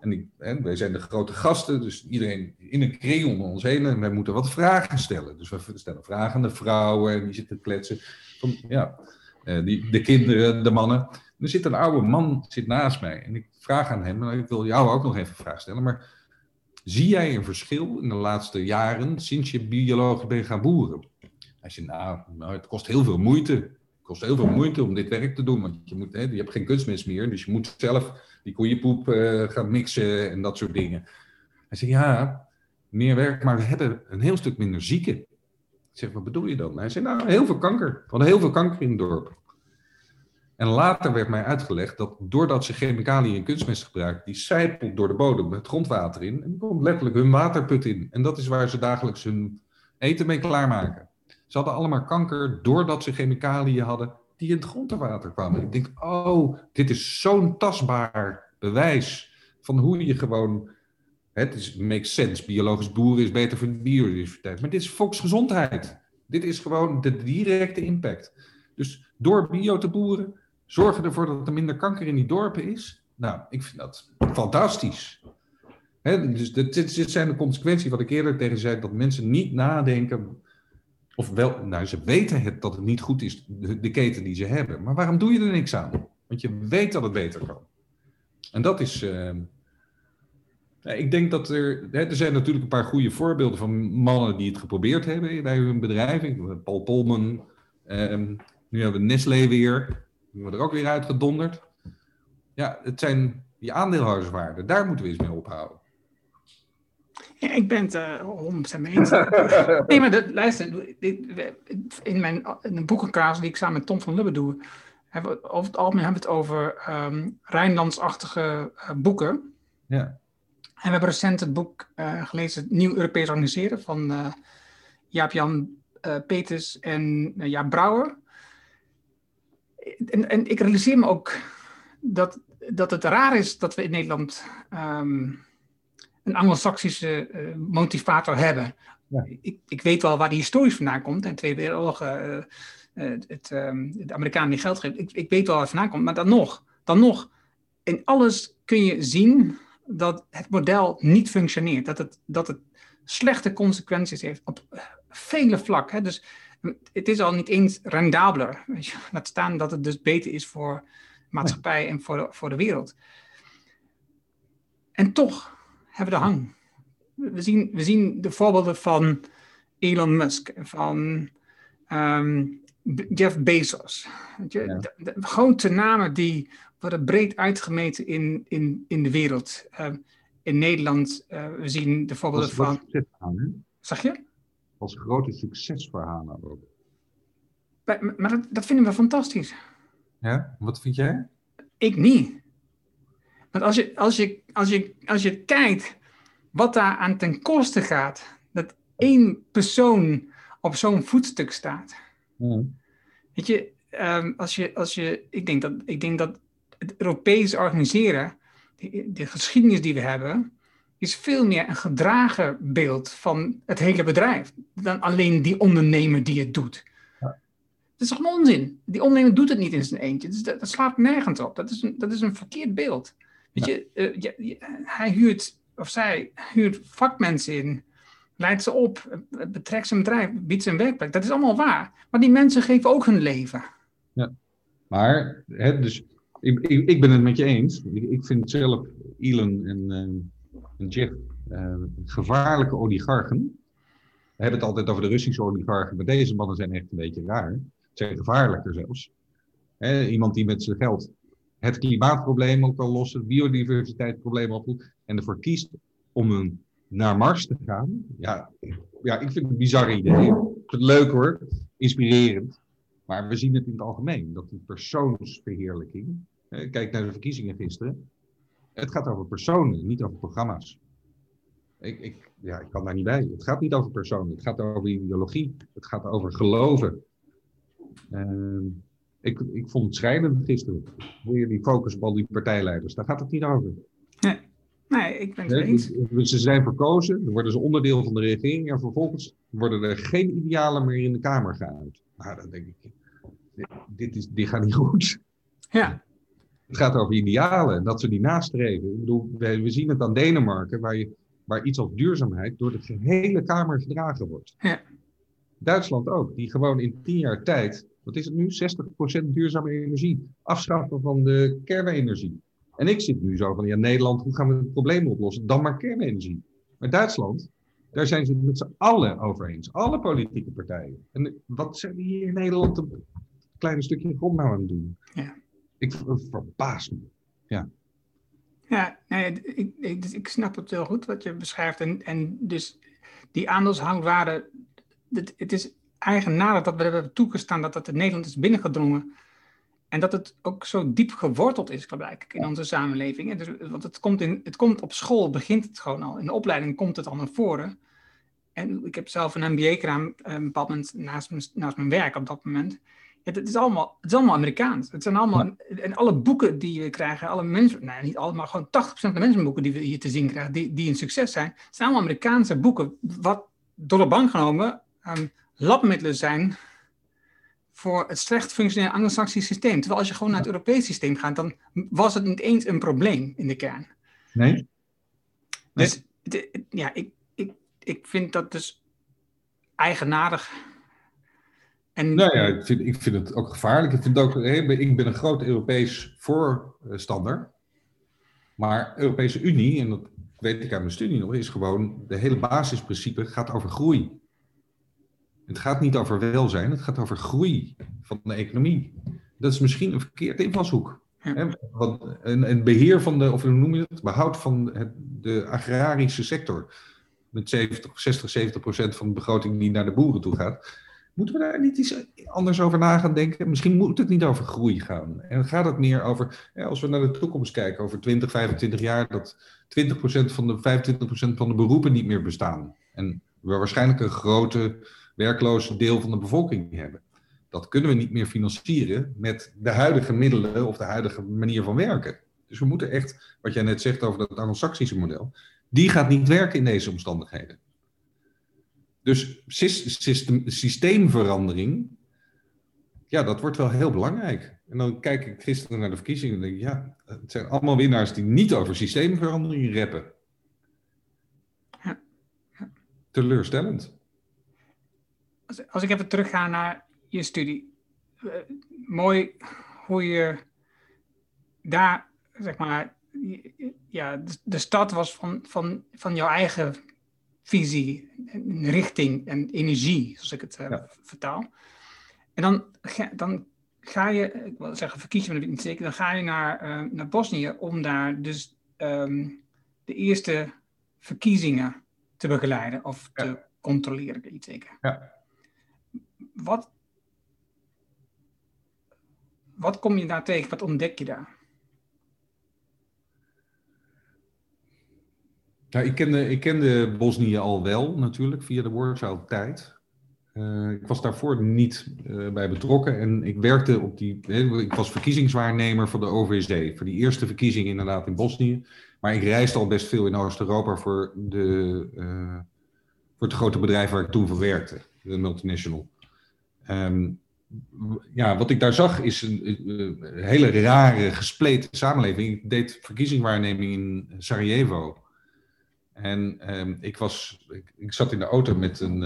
En ik, wij zijn de grote gasten, dus iedereen in een kring om ons heen. En wij moeten wat vragen stellen. Dus we stellen vragen aan de vrouwen en die zitten te kletsen. Van, ja, uh, die, de kinderen, de mannen. er zit een oude man zit naast mij. En ik vraag aan hem, ik wil jou ook nog even een vraag stellen. Maar zie jij een verschil in de laatste jaren sinds je biologisch bent gaan boeren? Hij zei, nou, nou, het kost heel veel moeite. Kost heel veel moeite om dit werk te doen. Want je, moet, hè, je hebt geen kunstmest meer, dus je moet zelf die koeienpoep uh, gaan mixen en dat soort dingen. Hij zei, ja, meer werk, maar we hebben een heel stuk minder zieken. Ik zeg, wat bedoel je dan? Hij zei, nou, heel veel kanker. We hadden heel veel kanker in het dorp. En later werd mij uitgelegd dat doordat ze chemicaliën en kunstmest gebruiken, die sijpelt door de bodem het grondwater in en komt letterlijk hun waterput in. En dat is waar ze dagelijks hun eten mee klaarmaken. Ze hadden allemaal kanker doordat ze chemicaliën hadden die in het grondwater kwamen. Ik denk, oh, dit is zo'n tastbaar bewijs van hoe je gewoon. Het is, makes sense. Biologisch boeren is beter voor de biodiversiteit. Maar dit is volksgezondheid. Dit is gewoon de directe impact. Dus door bio te boeren, zorgen ervoor dat er minder kanker in die dorpen is. Nou, ik vind dat fantastisch. dus dit, dit, zijn de consequenties wat ik eerder tegen zei, dat mensen niet nadenken of wel, nou, ze weten het, dat het niet goed is, de, de, keten die ze hebben. Maar waarom doe je er niks aan? Want je weet dat het beter kan. En dat is. Uh, ik denk dat er. Hè, er zijn natuurlijk een paar goede voorbeelden van mannen die het geprobeerd hebben bij hun bedrijven. Paul Polman. Uh, nu hebben we Nestlé weer. Die worden er ook weer uitgedonderd. Ja, het zijn die aandeelhouderswaarden. Daar moeten we eens mee ophouden. Ja, ik ben het uh, 100% mee eens. nee, maar luister, in mijn in een boekenkaas die ik samen met Tom van Lubbe doe, hebben we, over het algemeen hebben we het over um, Rijnlandsachtige uh, boeken. Ja. En we hebben recent het boek uh, gelezen, Nieuw Europees Organiseren, van uh, Jaap-Jan Peters en Jaap Brouwer. En, en ik realiseer me ook dat, dat het raar is dat we in Nederland um, een anglo-saxische uh, motivator hebben. Ja. Ik, ik, weet wel waar die historisch vandaan komt. En Tweede Wereldoorlog, uh, uh, het, um, de Amerikanen die geld geven. Ik, ik, weet wel waar het vandaan komt. Maar dan nog, dan nog, in alles kun je zien dat het model niet functioneert. Dat het, dat het slechte consequenties heeft op vele vlakken. Dus het is al niet eens rendabeler. Laat staan dat het dus beter is voor maatschappij en voor de, voor de wereld. En toch hebben de hang. We zien, we zien de voorbeelden van Elon Musk, van um, Jeff Bezos. Je, ja. de, de, grote namen die worden breed uitgemeten in, in, in de wereld. Uh, in Nederland, uh, we zien de voorbeelden van. Zag je? Als grote succesverhalen ook. Maar, maar dat, dat, vinden we fantastisch. Ja, wat vind jij? Ik niet. Want als je, als je, als je, als je kijkt wat daar aan ten koste gaat, dat één persoon op zo'n voetstuk staat. Mm. Weet je, um, als je, als je ik, denk dat, ik denk dat het Europees organiseren, de, de geschiedenis die we hebben, is veel meer een gedragen beeld van het hele bedrijf dan alleen die ondernemer die het doet. Dat is toch onzin? Die ondernemer doet het niet in zijn eentje. Dus dat, dat, slaat nergens op. Dat is een, dat is een verkeerd beeld. Weet ja. je, hij huurt, of zij huurt vakmensen in, leidt ze op, betrekt zijn bedrijf, biedt zijn werkplek. Dat is allemaal waar. Maar die mensen geven ook hun leven. Ja, maar, hè, dus ik, ik, ik, ben het met je eens. Ik, ik vind zelf Elon en, uh, en Jeff gevaarlijke oligarchen. We hebben het altijd over de Russische oligarchen, maar deze mannen zijn echt een beetje raar. zijn gevaarlijker zelfs. iemand die met zijn geld het klimaatprobleem ook kan lossen, biodiversiteitsprobleem oplost en ervoor kiest om een, naar Mars te gaan. Ja, ja, ik vind het een bizar idee. Het leuk hoor, inspirerend. Maar we zien het in het algemeen, dat die persoonsverheerlijking, kijk naar de verkiezingen gisteren, het gaat over personen, niet over programma's. Ik, ik, ja, ik kan daar niet bij. Het gaat niet over personen, het gaat over ideologie, het gaat over geloven. Uh, ik, ik vond het schrijnend gisteren. Weer die focus op al die partijleiders, daar gaat het niet over. Nee, nee ik ben het eens. Ze zijn verkozen, dan worden ze onderdeel van de regering en vervolgens worden er geen idealen meer in de Kamer geuit. Nou, dan denk ik, dit, dit, is, dit gaat niet goed. Ja, het gaat over idealen, dat ze die nastreven. Ik bedoel, we, we zien het aan Denemarken, waar, je, waar iets als duurzaamheid door de gehele Kamer gedragen wordt. Ja. Duitsland ook, die gewoon in tien jaar tijd, wat is het nu, 60% duurzame energie, afschaffen van de kernenergie. En ik zit nu zo van, ja, Nederland, hoe gaan we het probleem oplossen? Dan maar kernenergie. Maar Duitsland, daar zijn ze het met z'n allen over eens. Alle politieke partijen. En wat zijn we hier in Nederland een klein stukje grond nou aan het doen? Ja ik verbaas me. Ja. Ja, nee, ik, ik, dus ik snap het heel goed wat je beschrijft. En, en dus die aandeelshangwaarde, het, het is eigenaardig dat we hebben toegestaan dat dat in Nederland is binnengedrongen. En dat het ook zo diep geworteld is, blijkbaar, in onze samenleving. Dus, want het komt, in, het komt op school, begint het gewoon al. In de opleiding komt het al naar voren. En ik heb zelf een MBA gedaan, eh, een bepaald moment naast mijn, naast mijn werk op dat moment het, is allemaal, het is allemaal Amerikaans. Het zijn allemaal, en alle boeken die we krijgen, alle mensen, nee, niet allemaal, maar gewoon 80% van de mensenboeken die we hier te zien krijgen, die, die een succes zijn, zijn allemaal Amerikaanse boeken, wat door de bank genomen um, labmiddelen zijn voor het slecht functionerende anglo-saxisch systeem. Terwijl als je gewoon naar het Europees systeem gaat, dan was het niet eens een probleem in de kern. Nee? Dus ja, ik, ik, ik vind dat dus eigenaardig en, nou ja, ik vind, ik vind het ook gevaarlijk. Ik, vind ook, ik ben een groot Europees voorstander. Maar Europese Unie, en dat weet ik uit mijn studie nog, is gewoon de hele basisprincipe gaat over groei. Het gaat niet over welzijn, het gaat over groei van de economie. Dat is misschien een verkeerd invalshoek. Ja. Want een, een, beheer van de, of hoe noem je het, behoud van het, de agrarische sector. Met 70, 60, 70 procent van de begroting die naar de boeren toe gaat Moeten we daar niet iets anders over na gaan denken? Misschien moet het niet over groei gaan. En gaat het meer over, als we naar de toekomst kijken, over 20, 25 jaar, dat 20% van de 25% van de beroepen niet meer bestaan. En we waarschijnlijk een grote werkloze deel van de bevolking hebben. Dat kunnen we niet meer financieren met de huidige middelen of de huidige manier van werken. Dus we moeten echt, wat jij net zegt over dat Anglo-Saxische model, die gaat niet werken in deze omstandigheden. Dus systeemverandering, ja, dat wordt wel heel belangrijk. En dan kijk ik gisteren naar de verkiezingen en denk ik, ja, het zijn allemaal winnaars die niet over systeemverandering rappen. Ja. Teleurstellend. Als, als ik even terugga naar je studie. Uh, mooi hoe je daar, zeg maar, ja, de, de stad was van, van, van jouw eigen visie, richting en energie, zoals ik het uh, vertaal. En dan, dan ga je, ik wil zeggen maar dat weet ik niet zeker, dan ga je naar, uh, naar Bosnië om daar dus um, de eerste verkiezingen te begeleiden of te controleren, ik weet niet zeker. Ja. Wat, wat kom je daar tegen? Wat ontdek je daar? Nou, ik kende, ik kende Bosnië al wel natuurlijk via de Warschau-tijd. Uh, ik was daarvoor niet uh, bij betrokken en ik werkte op die. ik was verkiezingswaarnemer voor de OVSD, voor die eerste verkiezing inderdaad in Bosnië. Maar ik reisde al best veel in Oost-Europa voor, de, uh, voor het grote bedrijf waar ik toen voor werkte, de multinational. Um, ja, wat ik daar zag is een, een, hele rare, gespleten samenleving. Ik deed verkiezingswaarneming in Sarajevo. En ehm, ik, was, ik, zat in de auto met een,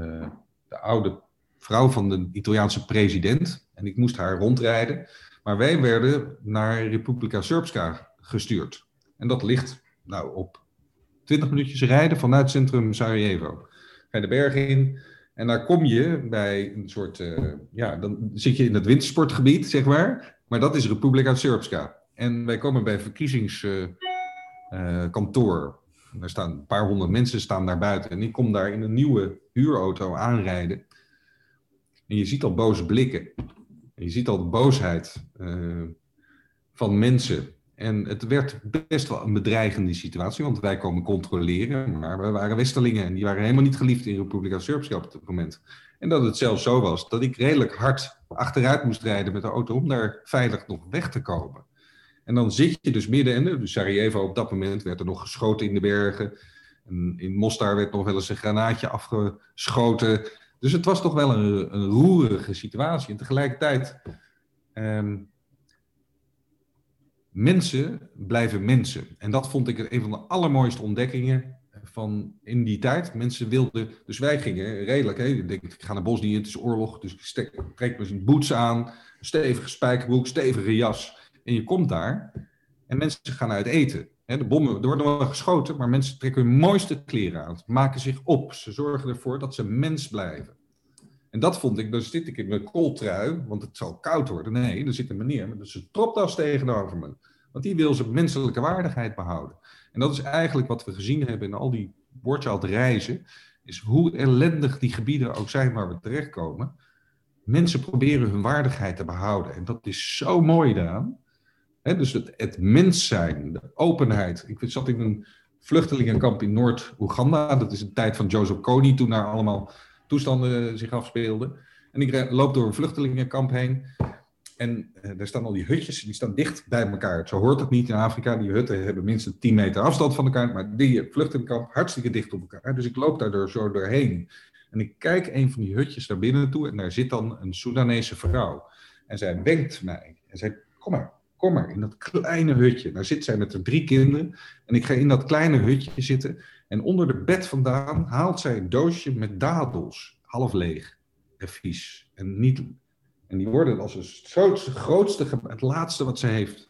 uh, de oude vrouw van de Italiaanse president. En ik moest haar rondrijden. Maar wij werden naar Republika Srpska gestuurd. En dat ligt nou, op 20 minuutjes rijden vanuit centrum Sarajevo. Ga je de bergen in. En daar kom je bij een soort, uh, ja, dan zit je in het wintersportgebied, zeg maar. Maar dat is Republika Srpska. En wij komen bij verkiezingskantoor. Uh, er staan een paar honderd mensen staan daar buiten. En ik kom daar in een nieuwe huurauto aanrijden. En je ziet al boze blikken. En je ziet al de boosheid van mensen. En het werd best wel een bedreigende situatie, want wij komen controleren, maar we waren Westerlingen en die waren helemaal niet geliefd in Republika Srpska op het moment. En dat het zelfs zo was dat ik redelijk hard achteruit moest rijden met de auto om daar veilig nog weg te komen. En dan zit je dus midden in, dus Sarajevo op dat moment werd er nog geschoten in de bergen. En in Mostar werd nog wel eens een granaatje afgeschoten. Dus het was toch wel een, een roerige situatie. En tegelijkertijd um, mensen blijven mensen. En dat vond ik een van de allermooiste ontdekkingen van in die tijd. Mensen wilden, dus wij gingen redelijk, hè, ik denk, ik ga naar Bosnië, het is oorlog, dus ik trek mijn boots aan, stevige spijkerbroek, stevige jas. En je komt daar en mensen gaan uit eten. de bommen, er worden wel geschoten, maar mensen trekken hun mooiste kleren aan, maken zich op. Ze zorgen ervoor dat ze mens blijven. En dat vond ik, dan zit ik in mijn kooltrui, want het zal koud worden. Nee, er zit een meneer met een tropdas tegenover me. Want die wil zijn menselijke waardigheid behouden. En dat is eigenlijk wat we gezien hebben in al die Borchardt reizen, is hoe ellendig die gebieden ook zijn waar we terechtkomen. Mensen proberen hun waardigheid te behouden. En dat is zo mooi daaraan. dus het, het mens zijn, de openheid. Ik zat in een vluchtelingenkamp in Noord-Oeganda. Dat is een tijd van Joseph Kony, toen daar allemaal toestanden zich afspeelden. En ik loop door een vluchtelingenkamp heen. En uh, daar staan al die hutjes, die staan dicht bij elkaar. Zo hoort het niet in Afrika. Die hutten hebben minstens 10 meter afstand van elkaar. Maar die vluchtelingenkamp hartstikke dicht op elkaar. Dus ik loop daar zo doorheen. En ik kijk een van die hutjes naar binnen toe. En daar zit dan een Soedanese vrouw. En zij wenkt mij. En zei, kom maar, kom maar, in dat kleine hutje. Daar zit zij met haar drie kinderen. En ik ga in dat kleine hutje zitten. En onder de bed vandaan haalt zij een doosje met dadels. Half leeg en vies. En, niet, en die worden als het grootste, het laatste wat ze heeft.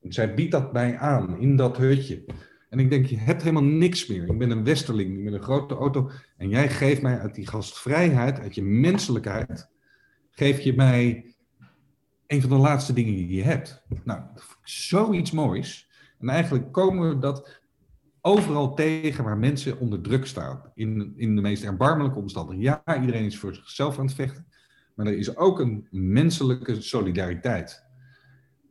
En zij biedt dat mij aan in dat hutje. En ik denk, je hebt helemaal niks meer. Ik ben een westerling met een grote auto. En jij geeft mij uit die gastvrijheid, uit je menselijkheid, geef je mij een van de laatste dingen die je hebt. Nou, zoiets moois. En eigenlijk komen we dat overal tegen waar mensen onder druk staan. In, in de meest erbarmelijke omstandigheden. Ja, iedereen is voor zichzelf aan het vechten. Maar er is ook een menselijke solidariteit.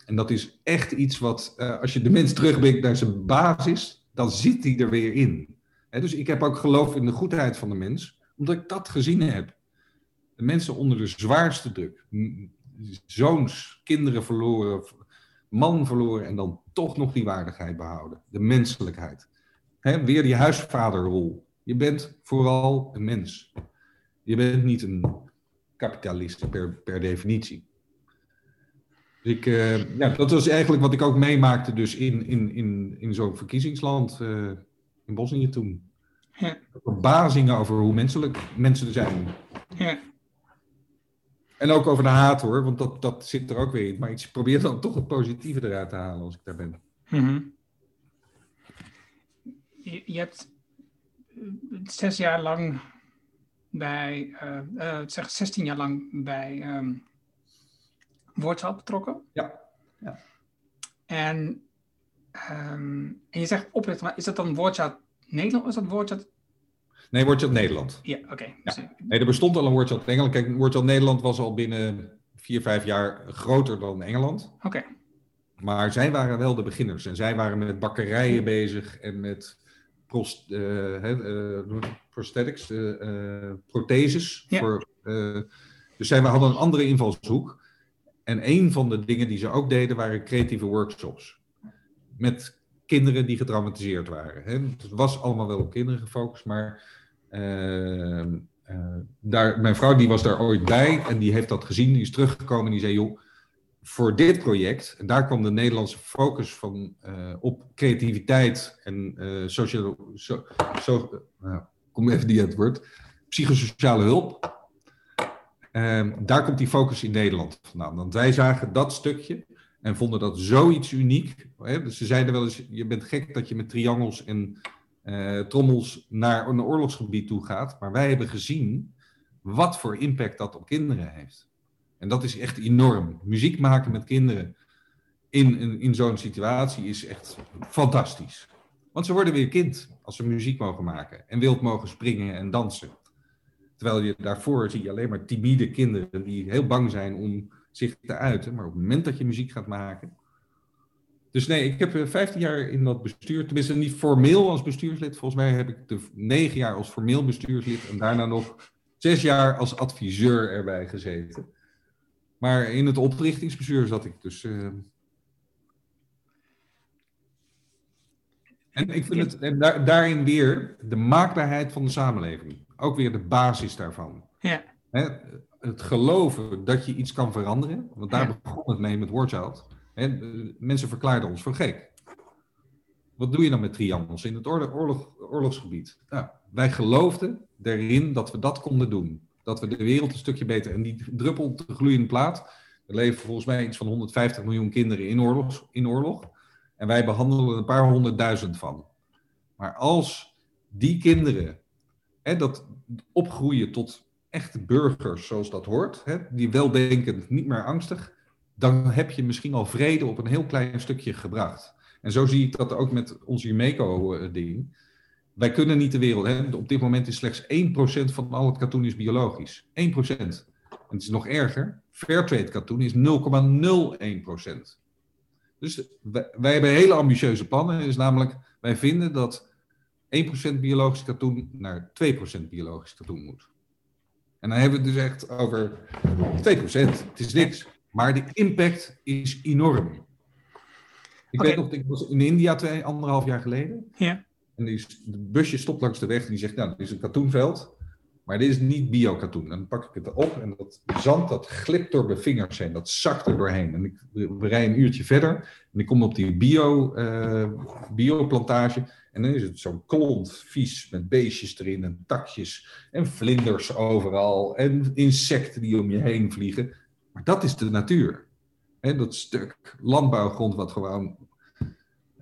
En dat is echt iets wat, uh, als je de mens terugbrengt naar zijn basis, dan zit hij er weer in. dus ik heb ook geloof in de goedheid van de mens, omdat ik dat gezien heb. De mensen onder de zwaarste druk. Zoons, kinderen verloren, man verloren en dan toch nog die waardigheid behouden. De menselijkheid. He, weer die huisvaderrol. Je bent vooral een mens. Je bent niet een kapitalist per, per definitie. Dus ik, uh, ja, dat was eigenlijk wat ik ook meemaakte dus in, in, in, in zo'n verkiezingsland uh, in Bosnië toen. Ja. Verbazingen over hoe menselijk mensen er zijn. Ja. En ook over de haat hoor, want dat, dat zit er ook weer in. Maar ik probeer dan toch het positieve eruit te halen als ik daar ben. Mm -hmm je, hebt eh, zes jaar lang bij, uh, zeg 16 jaar lang bij um, betrokken. Ja. ja. En, um, en je zegt oprichten, maar is dat dan Woordchat Nederland of is dat Woordchat Nee, Woordchat Nederland. Ja, oké. Ja. Nee, er bestond al een Woordchat Engeland. Kijk, Woordchat Nederland was al binnen vier, vijf jaar groter dan Engeland. Oké. Maar zij waren wel de beginners. En zij waren met bakkerijen bezig en met prost, uh, prosthetics, uh, protheses. Voor, dus zij hadden een andere invalshoek. En een van de dingen die ze ook deden waren creatieve workshops. Met kinderen die getraumatiseerd waren. Hè. Het was allemaal wel op kinderen gefocust, maar daar, mijn vrouw die was daar ooit bij en die heeft dat gezien. Die is teruggekomen en die zei, joh, voor dit project, en daar kwam de Nederlandse focus van uh, op creativiteit en uh, social, so, so, uh, kom even die het psychosociale hulp. Ehm, daar komt die focus in Nederland vandaan. Want wij zagen dat stukje en vonden dat zoiets uniek. Hè? Dus ze zeiden wel eens, je bent gek dat je met triangels en trommels naar een oorlogsgebied toe gaat. Maar wij hebben gezien wat voor impact dat op kinderen heeft. En dat is echt enorm. Muziek maken met kinderen in, in, zo'n situatie is echt fantastisch. Want ze worden weer kind als ze muziek mogen maken en wild mogen springen en dansen. Terwijl je daarvoor zie je alleen maar timide kinderen die heel bang zijn om zich te uiten. Maar op het moment dat je muziek gaat maken. Dus nee, ik heb 15 jaar in dat bestuur, tenminste niet formeel als bestuurslid. Volgens mij heb ik de negen jaar als formeel bestuurslid en daarna nog zes jaar als adviseur erbij gezeten. Maar in het oprichtingsbestuur zat ik dus. Uh... En ik vind het en daar, daarin weer de maakbaarheid van de samenleving. Ook weer de basis daarvan. Ja. Hè, het geloven dat je iets kan veranderen. Want daar ja. begon het mee met Warchild. Hè, mensen verklaarden ons voor gek. Wat doe je dan met triangels in het oorlog, oorlog, oorlogsgebied? Nou, wij geloofden erin dat we dat konden doen. Dat we de wereld een stukje beter. En die druppel op de gloeiende plaat. Er leven volgens mij iets van 150 miljoen kinderen in oorlog. In oorlog en wij behandelen een paar honderdduizend van. Maar als die kinderen hè, dat opgroeien tot echte burgers zoals dat hoort, hè, die weldenkend, niet meer angstig, dan heb je misschien al vrede op een heel klein stukje gebracht. En zo zie ik dat ook met ons Umeco-ding. Wij kunnen niet de wereld. Hè? Op dit moment is slechts 1% van al het katoen is biologisch. 1%. En het is nog erger. Fairtrade katoen is 0,01%. Dus wij, wij, hebben hele ambitieuze plannen. Is namelijk, wij vinden dat 1% biologisch katoen naar 2% biologisch katoen moet. En dan hebben we het dus echt over 2%. Het is niks. Maar de impact is enorm. Ik okay. weet nog, ik was in India twee, anderhalf jaar geleden. Ja. En die, de busje stopt langs de weg en die zegt, nou, dit is een katoenveld. Maar dit is niet biokatoen. Dan pak ik het op en dat zand dat glipt door mijn vingers heen. Dat zakt er doorheen. En ik, rijden een uurtje verder. En ik kom op die bio, uh, bioplantage. En dan is het zo'n klont vies met beestjes erin en takjes. En vlinders overal. En insecten die om je heen vliegen. Maar dat is de natuur. He, dat stuk landbouwgrond wat gewoon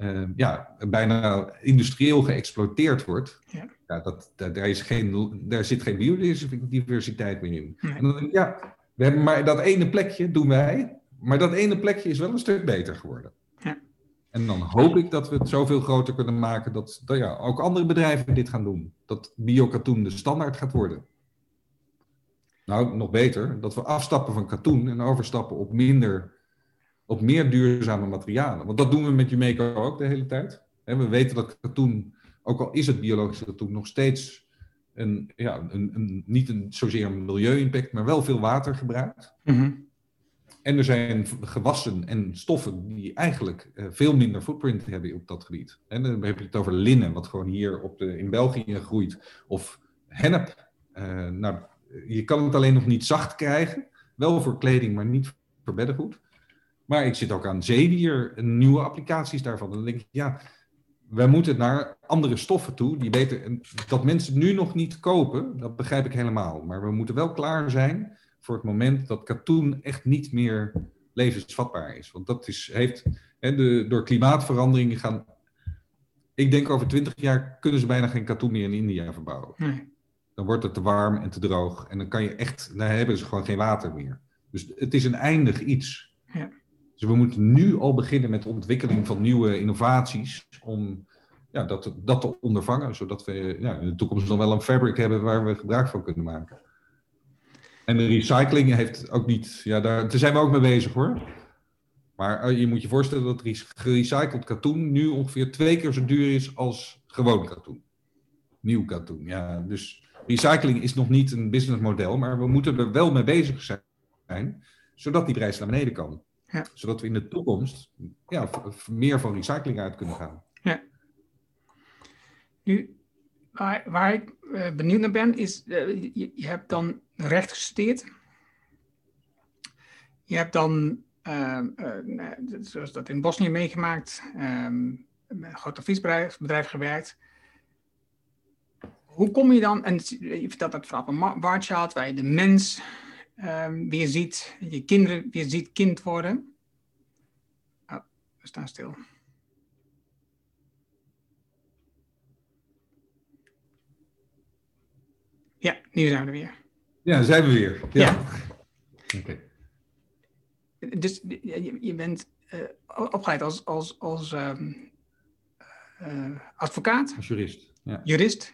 uh, ja, bijna industrieel geëxploiteerd wordt. Ja. Ja, dat, daar, daar, is geen, daar zit geen biodiversiteit meer in. Nee. En dan, ja, we hebben maar dat ene plekje doen wij, maar dat ene plekje is wel een stuk beter geworden. Ja. En dan hoop ik dat we het zoveel groter kunnen maken dat, dat ja, ook andere bedrijven dit gaan doen. Dat biokatoen de standaard gaat worden. Nou, nog beter, dat we afstappen van katoen en overstappen op minder, op meer duurzame materialen. Want dat doen we met Jumeco ook de hele tijd. we weten dat katoen ook al is het biologische katoen nog steeds een, ja, een, een, niet een, zozeer een milieu-impact, maar wel veel water gebruikt. Mm En er zijn gewassen en stoffen die eigenlijk uh, veel minder footprint hebben op dat gebied. En dan heb je het over linnen, wat gewoon hier op de, in België groeit. Of hennep. Uh, nou, je kan het alleen nog niet zacht krijgen. Wel voor kleding, maar niet voor beddengoed. Maar ik zit ook aan zeedier, nieuwe applicaties daarvan. En dan denk ik, ja, wij moeten naar andere stoffen toe, die beter, dat mensen nu nog niet kopen, dat begrijp ik helemaal. Maar we moeten wel klaar zijn voor het moment dat katoen echt niet meer levensvatbaar is. Want dat is, heeft, hè, de, door klimaatverandering gaan, ik denk over twintig jaar kunnen ze bijna geen katoen meer in India verbouwen. Nee. Dan wordt het te warm en te droog en dan kan je echt, dan hebben ze gewoon geen water meer. Dus het is een eindig iets. Ja. Dus we moeten nu al beginnen met de ontwikkeling van nieuwe innovaties om ja, dat, dat te ondervangen, zodat we ja, in de toekomst dan wel een fabric hebben waar we gebruik van kunnen maken. En de recycling heeft ook niet, ja, daar, daar zijn we ook mee bezig hoor. Maar eh, je moet je voorstellen dat gerecycled katoen nu ongeveer twee keer zo duur is als gewoon katoen. Nieuw katoen, ja. Dus recycling is nog niet een businessmodel, maar we moeten er wel mee bezig zijn, zodat die prijs naar beneden kan. Ja. Zodat we in de toekomst ja, meer van recycling uit kunnen gaan. Ja. Nu, waar, waar ik uh, benieuwd naar ben, is, uh, je, je, hebt dan recht gestudeerd. Je hebt dan, uh, zoals dat in Bosnië meegemaakt, um, met een groot adviesbedrijf bedrijf gewerkt. Hoe kom je dan, en je vertelt dat verhaal van Warchild, waar je de mens um, weer ziet, je kinderen weer ziet kind worden. Oh, we staan stil. Ja, nu zijn we er weer. Ja, zijn we weer. Ja. Oké. Dus je, je bent uh, opgeleid als, als, als um, uh, advocaat. Als jurist. Ja. Jurist.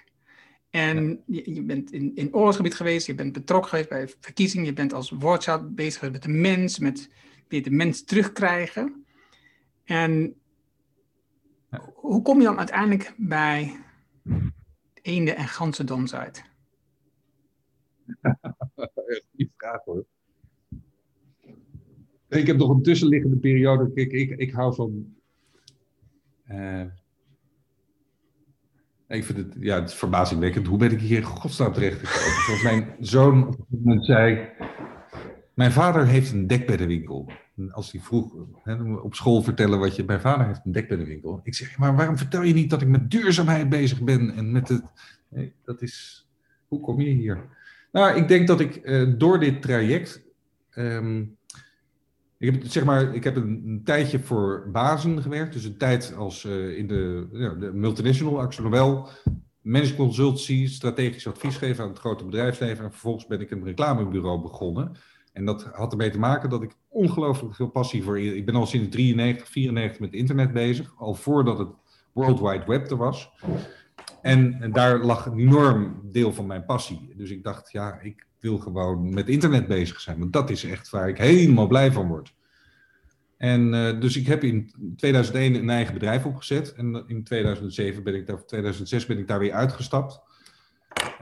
En je, je, bent in, in oorlogsgebied geweest, je bent betrokken geweest bij verkiezingen, je bent als woordschap bezig met de mens, met de mens terugkrijgen. En hoe kom je dan uiteindelijk bij eenden en ganzendoms uit? Die vraag hoor. Ik heb nog een tussenliggende periode. Kijk, ik, ik hou van. Uh, ik vind het, ja, het is verbazingwekkend. Hoe ben ik hier in godsnaam terechtgekomen? Zoals mijn zoon op een moment zei. Mijn vader heeft een dekbeddenwinkel. Als hij vroeg op school vertellen wat je. Mijn vader heeft een dekbeddenwinkel. Ik zeg, maar waarom vertel je niet dat ik met duurzaamheid bezig ben? En met het. Dat is. Hoe kom je hier? Nou, ik denk dat ik uh, door dit traject. Um, ik heb, zeg maar, ik heb een, tijdje voor bazen gewerkt. Dus een tijd als uh, in de, ja, de multinational, Axel Nobel, management consultancy, strategisch advies geven aan het grote bedrijfsleven. En vervolgens ben ik een reclamebureau begonnen. En dat had ermee te maken dat ik ongelooflijk veel passie voor. Ik ben al sinds 93, 94 met internet bezig. Al voordat het World Wide Web er was. En, en, daar lag een enorm deel van mijn passie. Dus ik dacht, ja, ik wil gewoon met internet bezig zijn. Want dat is echt waar ik helemaal blij van word. En uh, dus ik heb in 2001 een eigen bedrijf opgezet. En in 2007 ben ik daar, 2006 ben ik daar weer uitgestapt.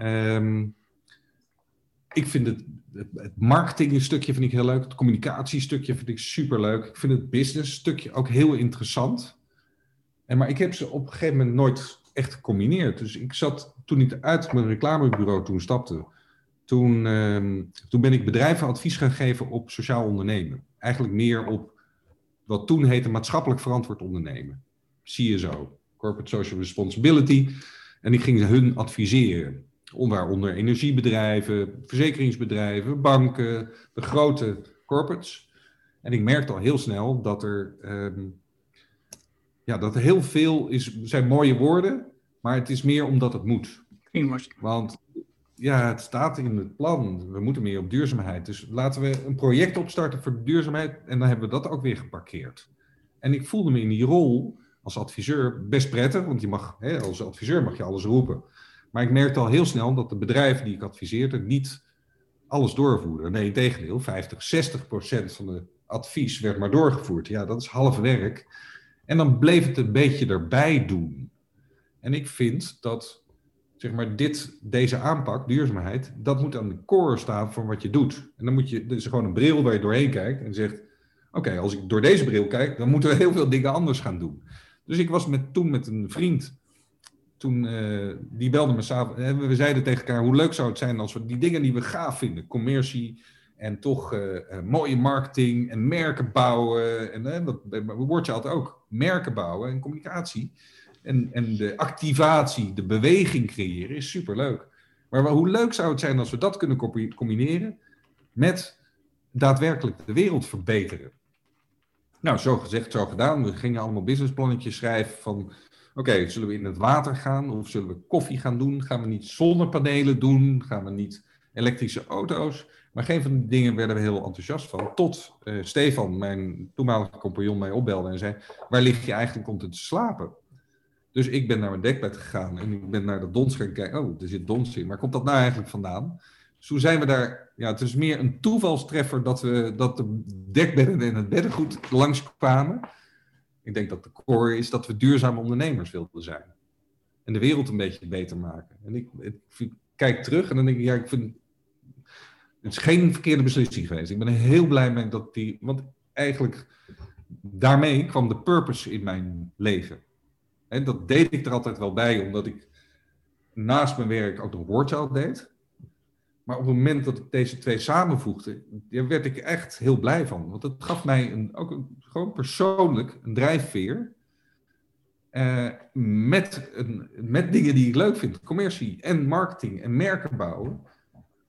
Um, ik vind het, het, het marketing-stukje vind ik heel leuk. Het communicatiestukje vind ik super leuk. Ik vind het business-stukje ook heel interessant. En, maar ik heb ze op een gegeven moment nooit echt gecombineerd. Dus ik zat, toen ik uit mijn reclamebureau toen stapte, toen, uh, toen ben ik bedrijven advies gaan geven op sociaal ondernemen. Eigenlijk meer op wat toen heette maatschappelijk verantwoord ondernemen. CSO, Corporate Social Responsibility. En ik ging hun adviseren. Waaronder energiebedrijven, verzekeringsbedrijven, banken, de grote corporates. En ik merkte al heel snel dat er, um, ja, dat er heel veel is, zijn mooie woorden, maar het is meer omdat het moet. Want ja, het staat in het plan. We moeten meer op duurzaamheid. Dus laten we een project opstarten voor duurzaamheid. En dan hebben we dat ook weer geparkeerd. En ik voelde me in die rol als adviseur best prettig. Want je mag, hè, als adviseur mag je alles roepen. Maar ik merkte al heel snel dat de bedrijven die ik adviseerde niet alles doorvoerden. Nee, tegendeel, 50, 60 procent van de advies werd maar doorgevoerd. Ja, dat is half werk. En dan bleef het een beetje erbij doen. En ik vind dat zeg maar, dit, deze aanpak, duurzaamheid, dat moet aan de core staan van wat je doet. En dan moet je, is gewoon een bril waar je doorheen kijkt en zegt, oké, als ik door deze bril kijk, dan moeten we heel veel dingen anders gaan doen. Dus ik was met, toen met een vriend, toen, uh, die belde me s'avonds, we zeiden tegen elkaar, hoe leuk zou het zijn als we die dingen die we gaaf vinden, commercie en toch uh, uh, mooie marketing en merken bouwen, en uh, dat woord je altijd ook, merken bouwen en communicatie, en, en de activatie, de beweging creëren is superleuk. Maar hoe leuk zou het zijn als we dat kunnen combineren met daadwerkelijk de wereld verbeteren? Nou, zo gezegd, zo gedaan. We gingen allemaal businessplannetjes schrijven van... Oké, zullen we in het water gaan of zullen we koffie gaan doen? Gaan we niet zonnepanelen doen? Gaan we niet elektrische auto's? Maar geen van die dingen werden we heel enthousiast van. Tot uh, Stefan, mijn toenmalige compagnon, mij opbelde en zei... Waar lig je eigenlijk om te slapen? Dus ik ben naar mijn dekbed gegaan en ik ben naar de dons gaan kijken. Oh, er zit dons in. Maar komt dat nou eigenlijk vandaan? Dus toen zijn we daar. Ja, het is meer een toevalstreffer dat, we, dat de dekbedden en het beddengoed langskwamen. Ik denk dat de core is dat we duurzame ondernemers wilden zijn. En de wereld een beetje beter maken. En ik, ik kijk terug en dan denk ik, ja, ik vind. Het is geen verkeerde beslissing geweest. Ik ben heel blij mee dat die. Want eigenlijk daarmee kwam de purpose in mijn leven. En dat deed ik er altijd wel bij, omdat ik naast mijn werk ook nog Wordchild deed. Maar op het moment dat ik deze twee samenvoegde, daar werd ik echt heel blij van. Want het gaf mij een, ook een, gewoon persoonlijk een drijfveer. Uh, met, een, met dingen die ik leuk vind. Commercie en marketing en merken bouwen.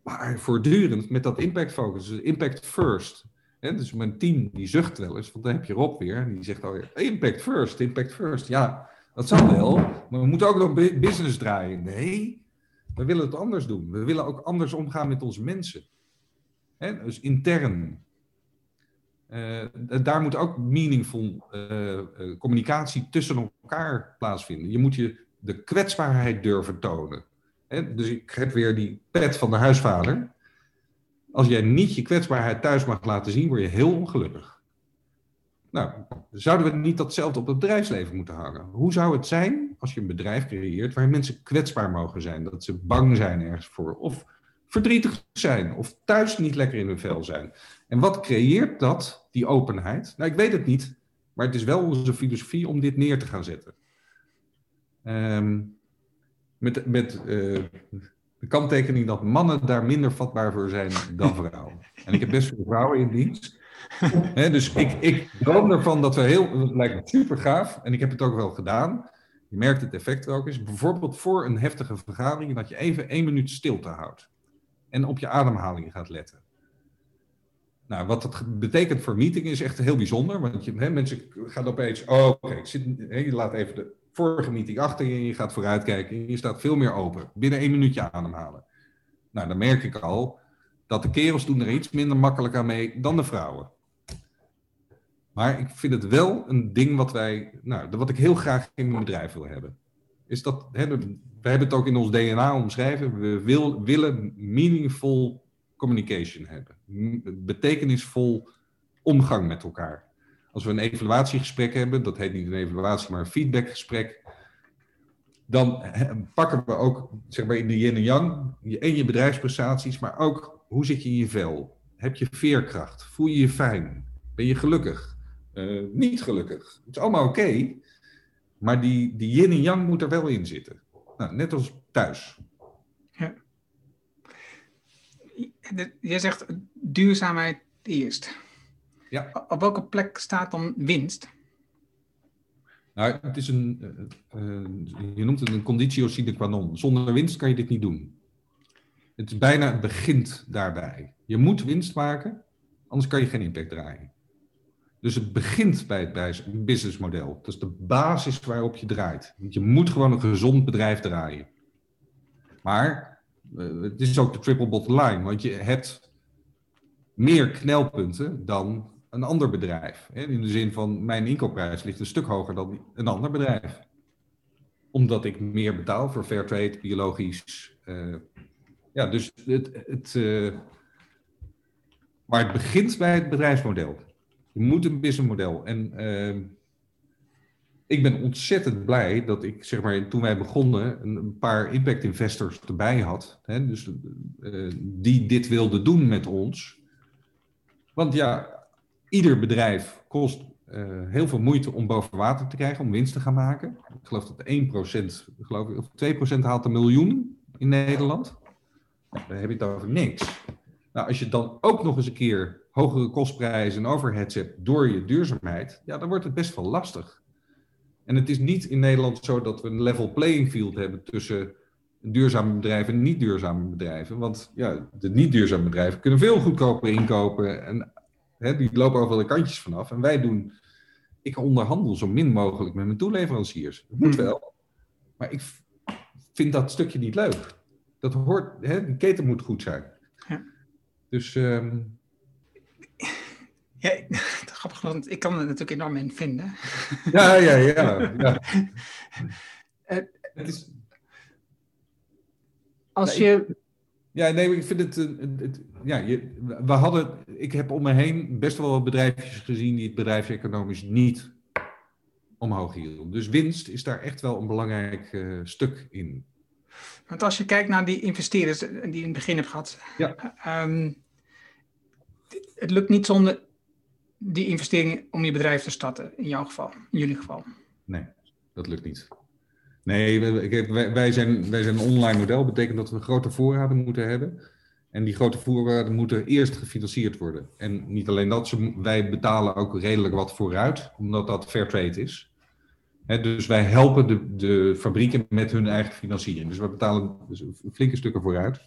Maar voortdurend met dat impact focus. Dus impact first. dus mijn team die zucht wel eens, want dan heb je Rob weer. En die zegt alweer, impact first, impact first. Ja, dat zal wel, maar we moeten ook nog business draaien. Nee, We willen het anders doen. We willen ook anders omgaan met onze mensen. Hè? Dus intern. Uh, daar moet ook meaningful uh, communicatie tussen elkaar plaatsvinden. Je moet je de kwetsbaarheid durven tonen. Hè? Dus ik heb weer die pet van de huisvader. Als jij niet je kwetsbaarheid thuis mag laten zien, word je heel ongelukkig. Nou, zouden we niet datzelfde op het bedrijfsleven moeten hangen? Hoe zou het zijn als je een bedrijf creëert waar mensen kwetsbaar mogen zijn? Dat ze bang zijn ergens voor. Of verdrietig zijn. Of thuis niet lekker in hun vel zijn. En wat creëert dat, die openheid? Nou, ik weet het niet. Maar het is wel onze filosofie om dit neer te gaan zetten. Um, met met uh, de kanttekening dat mannen daar minder vatbaar voor zijn dan vrouwen. En ik heb best veel vrouwen in dienst. Dus ik, ik ervan dat we heel, dat lijkt me super gaaf, en ik heb het ook wel gedaan. Je merkt het effect ook is, bijvoorbeeld voor een heftige vergadering, dat je even één minuut stilte houdt. En op je ademhaling gaat letten. Nou, wat dat betekent voor meeting is echt heel bijzonder. Want je, mensen gaan opeens, oh, oké, okay, je laat even de vorige meeting achter je en je gaat vooruitkijken. En je staat veel meer open. Binnen één minuutje ademhalen. Nou, dan merk ik al dat de kerels doen er iets minder makkelijk aan mee dan de vrouwen. Maar ik vind het wel een ding wat wij, nou, wat ik heel graag in mijn bedrijf wil hebben. Is dat, hè, we hebben het ook in ons DNA omschreven. We wil, willen meaningful communication hebben. Betekenisvol omgang met elkaar. Als we een evaluatiegesprek hebben, dat heet niet een evaluatie, maar een feedbackgesprek. Dan pakken we ook, zeg maar, in de yin en yang, en je bedrijfsprestaties, maar ook hoe zit je in je vel? Heb je veerkracht? Voel je je fijn? Ben je gelukkig? Uh, niet gelukkig. Het is allemaal oké, maar die, die yin en yang moet er wel in zitten. Nou, net als thuis. Ja. Je zegt duurzaamheid eerst. Ja. Op welke plek staat dan winst? Nou, het is een, uh, je noemt het een conditio sine qua non. Zonder winst kan je dit niet doen. Het is bijna, het begint daarbij. Je moet winst maken, anders kan je geen impact draaien. Dus het begint bij het businessmodel. Dat is de basis waarop je draait. Want je moet gewoon een gezond bedrijf draaien. Maar uh, het is ook de triple bottom line, want je hebt meer knelpunten dan een ander bedrijf. In de zin van mijn inkoopprijs ligt een stuk hoger dan een ander bedrijf. Omdat ik meer betaal voor fair trade, biologisch. Uh, ja, dus het, het, uh, maar het begint bij het bedrijfsmodel. Je moet een businessmodel. En uh, ik ben ontzettend blij dat ik, zeg maar, toen wij begonnen, een, paar impact investors erbij had. Hè, dus, uh, die dit wilden doen met ons. Want ja, ieder bedrijf kost uh, heel veel moeite om boven water te krijgen, om winst te gaan maken. Ik geloof dat 1%, geloof ik, of 2% haalt een miljoen in Nederland. Nou, dan heb je het over niks. Nou, als je dan ook nog eens een keer hogere kostprijzen en overheads hebt door je duurzaamheid, ja, dan wordt het best wel lastig. En het is niet in Nederland zo dat we een level playing field hebben tussen duurzame bedrijven en niet duurzame bedrijven. Want ja, de niet duurzame bedrijven kunnen veel goedkoper inkopen en hè, die lopen overal de kantjes vanaf. En wij doen, ik onderhandel zo min mogelijk met mijn toeleveranciers. Dat moet hmm. wel. Maar ik vind dat stukje niet leuk. Dat hoort, hè, die keten moet goed zijn. Ja. Dus um, ja, grappig, want ik kan er natuurlijk enorm in vinden. Ja, ja, ja. ja. Eh, het is... Als je... Ja, nee, ik vind het... het, ja, je, we hadden... Ik heb om me heen best wel wat bedrijfjes gezien die het bedrijf economisch niet omhoog hielden. Dus winst is daar echt wel een belangrijk uh, stuk in. Want als je kijkt naar die investeerders die je in het begin hebt gehad... Ja. Um, het lukt niet zonder die investering om je bedrijf te starten, in jouw geval, in jullie geval? Nee, dat lukt niet. Nee, wij, wij, zijn, wij zijn een online model. Betekent dat we grote voorraden moeten hebben. En die grote voorraden moeten eerst gefinancierd worden. En niet alleen dat, wij betalen ook redelijk wat vooruit, omdat dat fair trade is. dus wij helpen de, de fabrieken met hun eigen financiering. Dus we betalen dus flinke stukken vooruit.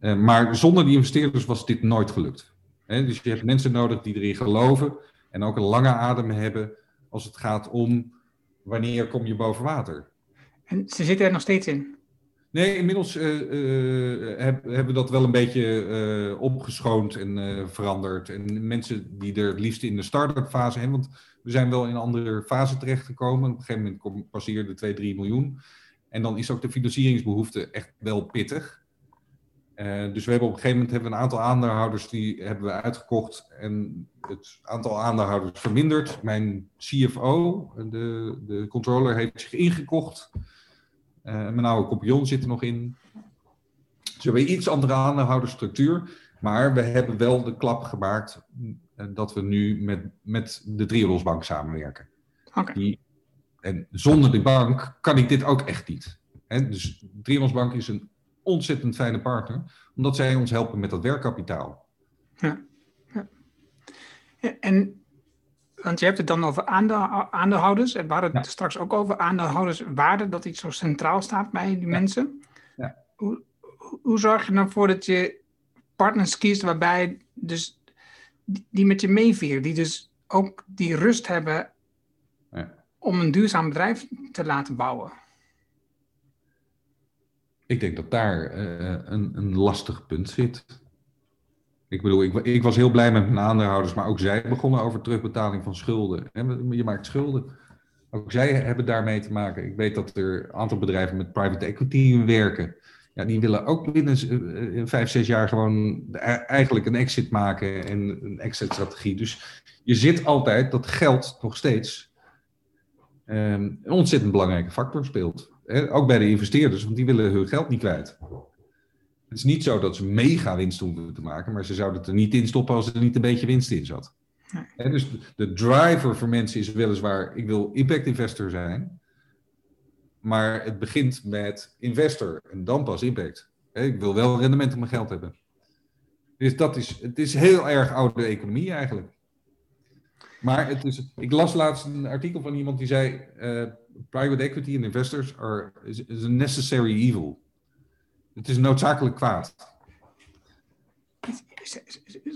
Uh, maar zonder die investeerders was dit nooit gelukt dus je hebt mensen nodig die erin geloven en ook een lange adem hebben als het gaat om wanneer kom je boven water. En ze zitten er nog steeds in? Nee, inmiddels uh, uh, heb, hebben we dat wel een beetje uh, opgeschoond en veranderd. En mensen die er het liefst in de start-up fase hebben, want we zijn wel in een andere fase terechtgekomen. Op een gegeven moment passeerde 2, 3 miljoen. En dan is ook de financieringsbehoefte echt wel pittig. Dus we hebben op een gegeven moment hebben we een aantal aandeelhouders die hebben we uitgekocht en het aantal aandeelhouders verminderd. Mijn CFO, de, de controller, heeft zich ingekocht. Uh, mijn oude compagnon zit er nog in. Dus we hebben iets andere aandeelhoudersstructuur. Maar we hebben wel de klap gemaakt uh, dat we nu met, met de Triodosbank samenwerken. Okay. en zonder de bank kan ik dit ook echt niet. Hè? Dus Triodosbank is een ontzettend fijne partner, omdat zij ons helpen met dat werkkapitaal. Ja. ja. En want je hebt het dan over aandeelhouders. En we hadden het straks ook over aandeelhouderswaarde, dat iets zo centraal staat bij die mensen. Ja. Hoe, hoe zorg je ervoor voor dat je partners kiest waarbij dus die met je meevieren, die dus ook die rust hebben ja. om een duurzaam bedrijf te laten bouwen? Ik denk dat daar uh, een, een lastig punt zit. Ik bedoel, ik, ik, was heel blij met mijn aandeelhouders, maar ook zij begonnen over terugbetaling van schulden. Je maakt schulden. Ook zij hebben daarmee te maken. Ik weet dat er een aantal bedrijven met private equity werken. Ja, die willen ook binnen eh, eh, vijf, zes jaar gewoon e-, eigenlijk een exit maken en een exit-strategie. Dus je zit altijd dat geld nog steeds um, een ontzettend belangrijke factor speelt. Ook bij de investeerders, want die willen hun geld niet kwijt. Het is niet zo dat ze mega winst hoeven te maken, maar ze zouden het er niet in stoppen als er niet een beetje winst in zat. Dus de, driver voor mensen is weliswaar, ik wil impact investor zijn, maar het begint met investor en dan pas impact. ik wil wel rendement op mijn geld hebben. Dus dat is, het is heel erg oude economie eigenlijk. Maar het is, ik las laatst een artikel van iemand die zei: uh, private equity en investors are is, is a necessary evil. Het is noodzakelijk kwaad.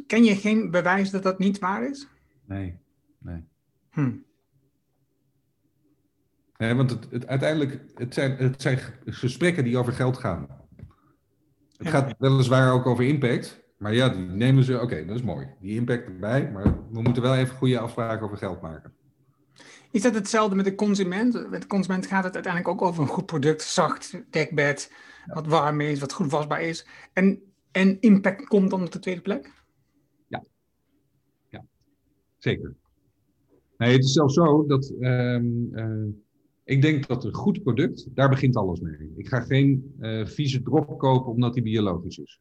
Ken je geen bewijs dat dat niet waar is? Nee, nee. Hm. Nee, want het, het, uiteindelijk, het zijn, het zijn gesprekken die over geld gaan. Het ja. gaat weliswaar ook over impact, maar ja, die nemen ze, oké, dat is mooi. Die impact erbij, maar we moeten wel even goede afspraken over geld maken. Is dat hetzelfde met de consument? Met de consument gaat het uiteindelijk ook over een goed product, zacht dekbed, wat warm is, wat goed wasbaar is. En, en impact komt dan op de tweede plek? Ja, ja. zeker. Nee, het is zelfs zo dat um, uh, ik denk dat een goed product, daar begint alles mee. Ik ga geen uh, vieze drop kopen omdat die biologisch is.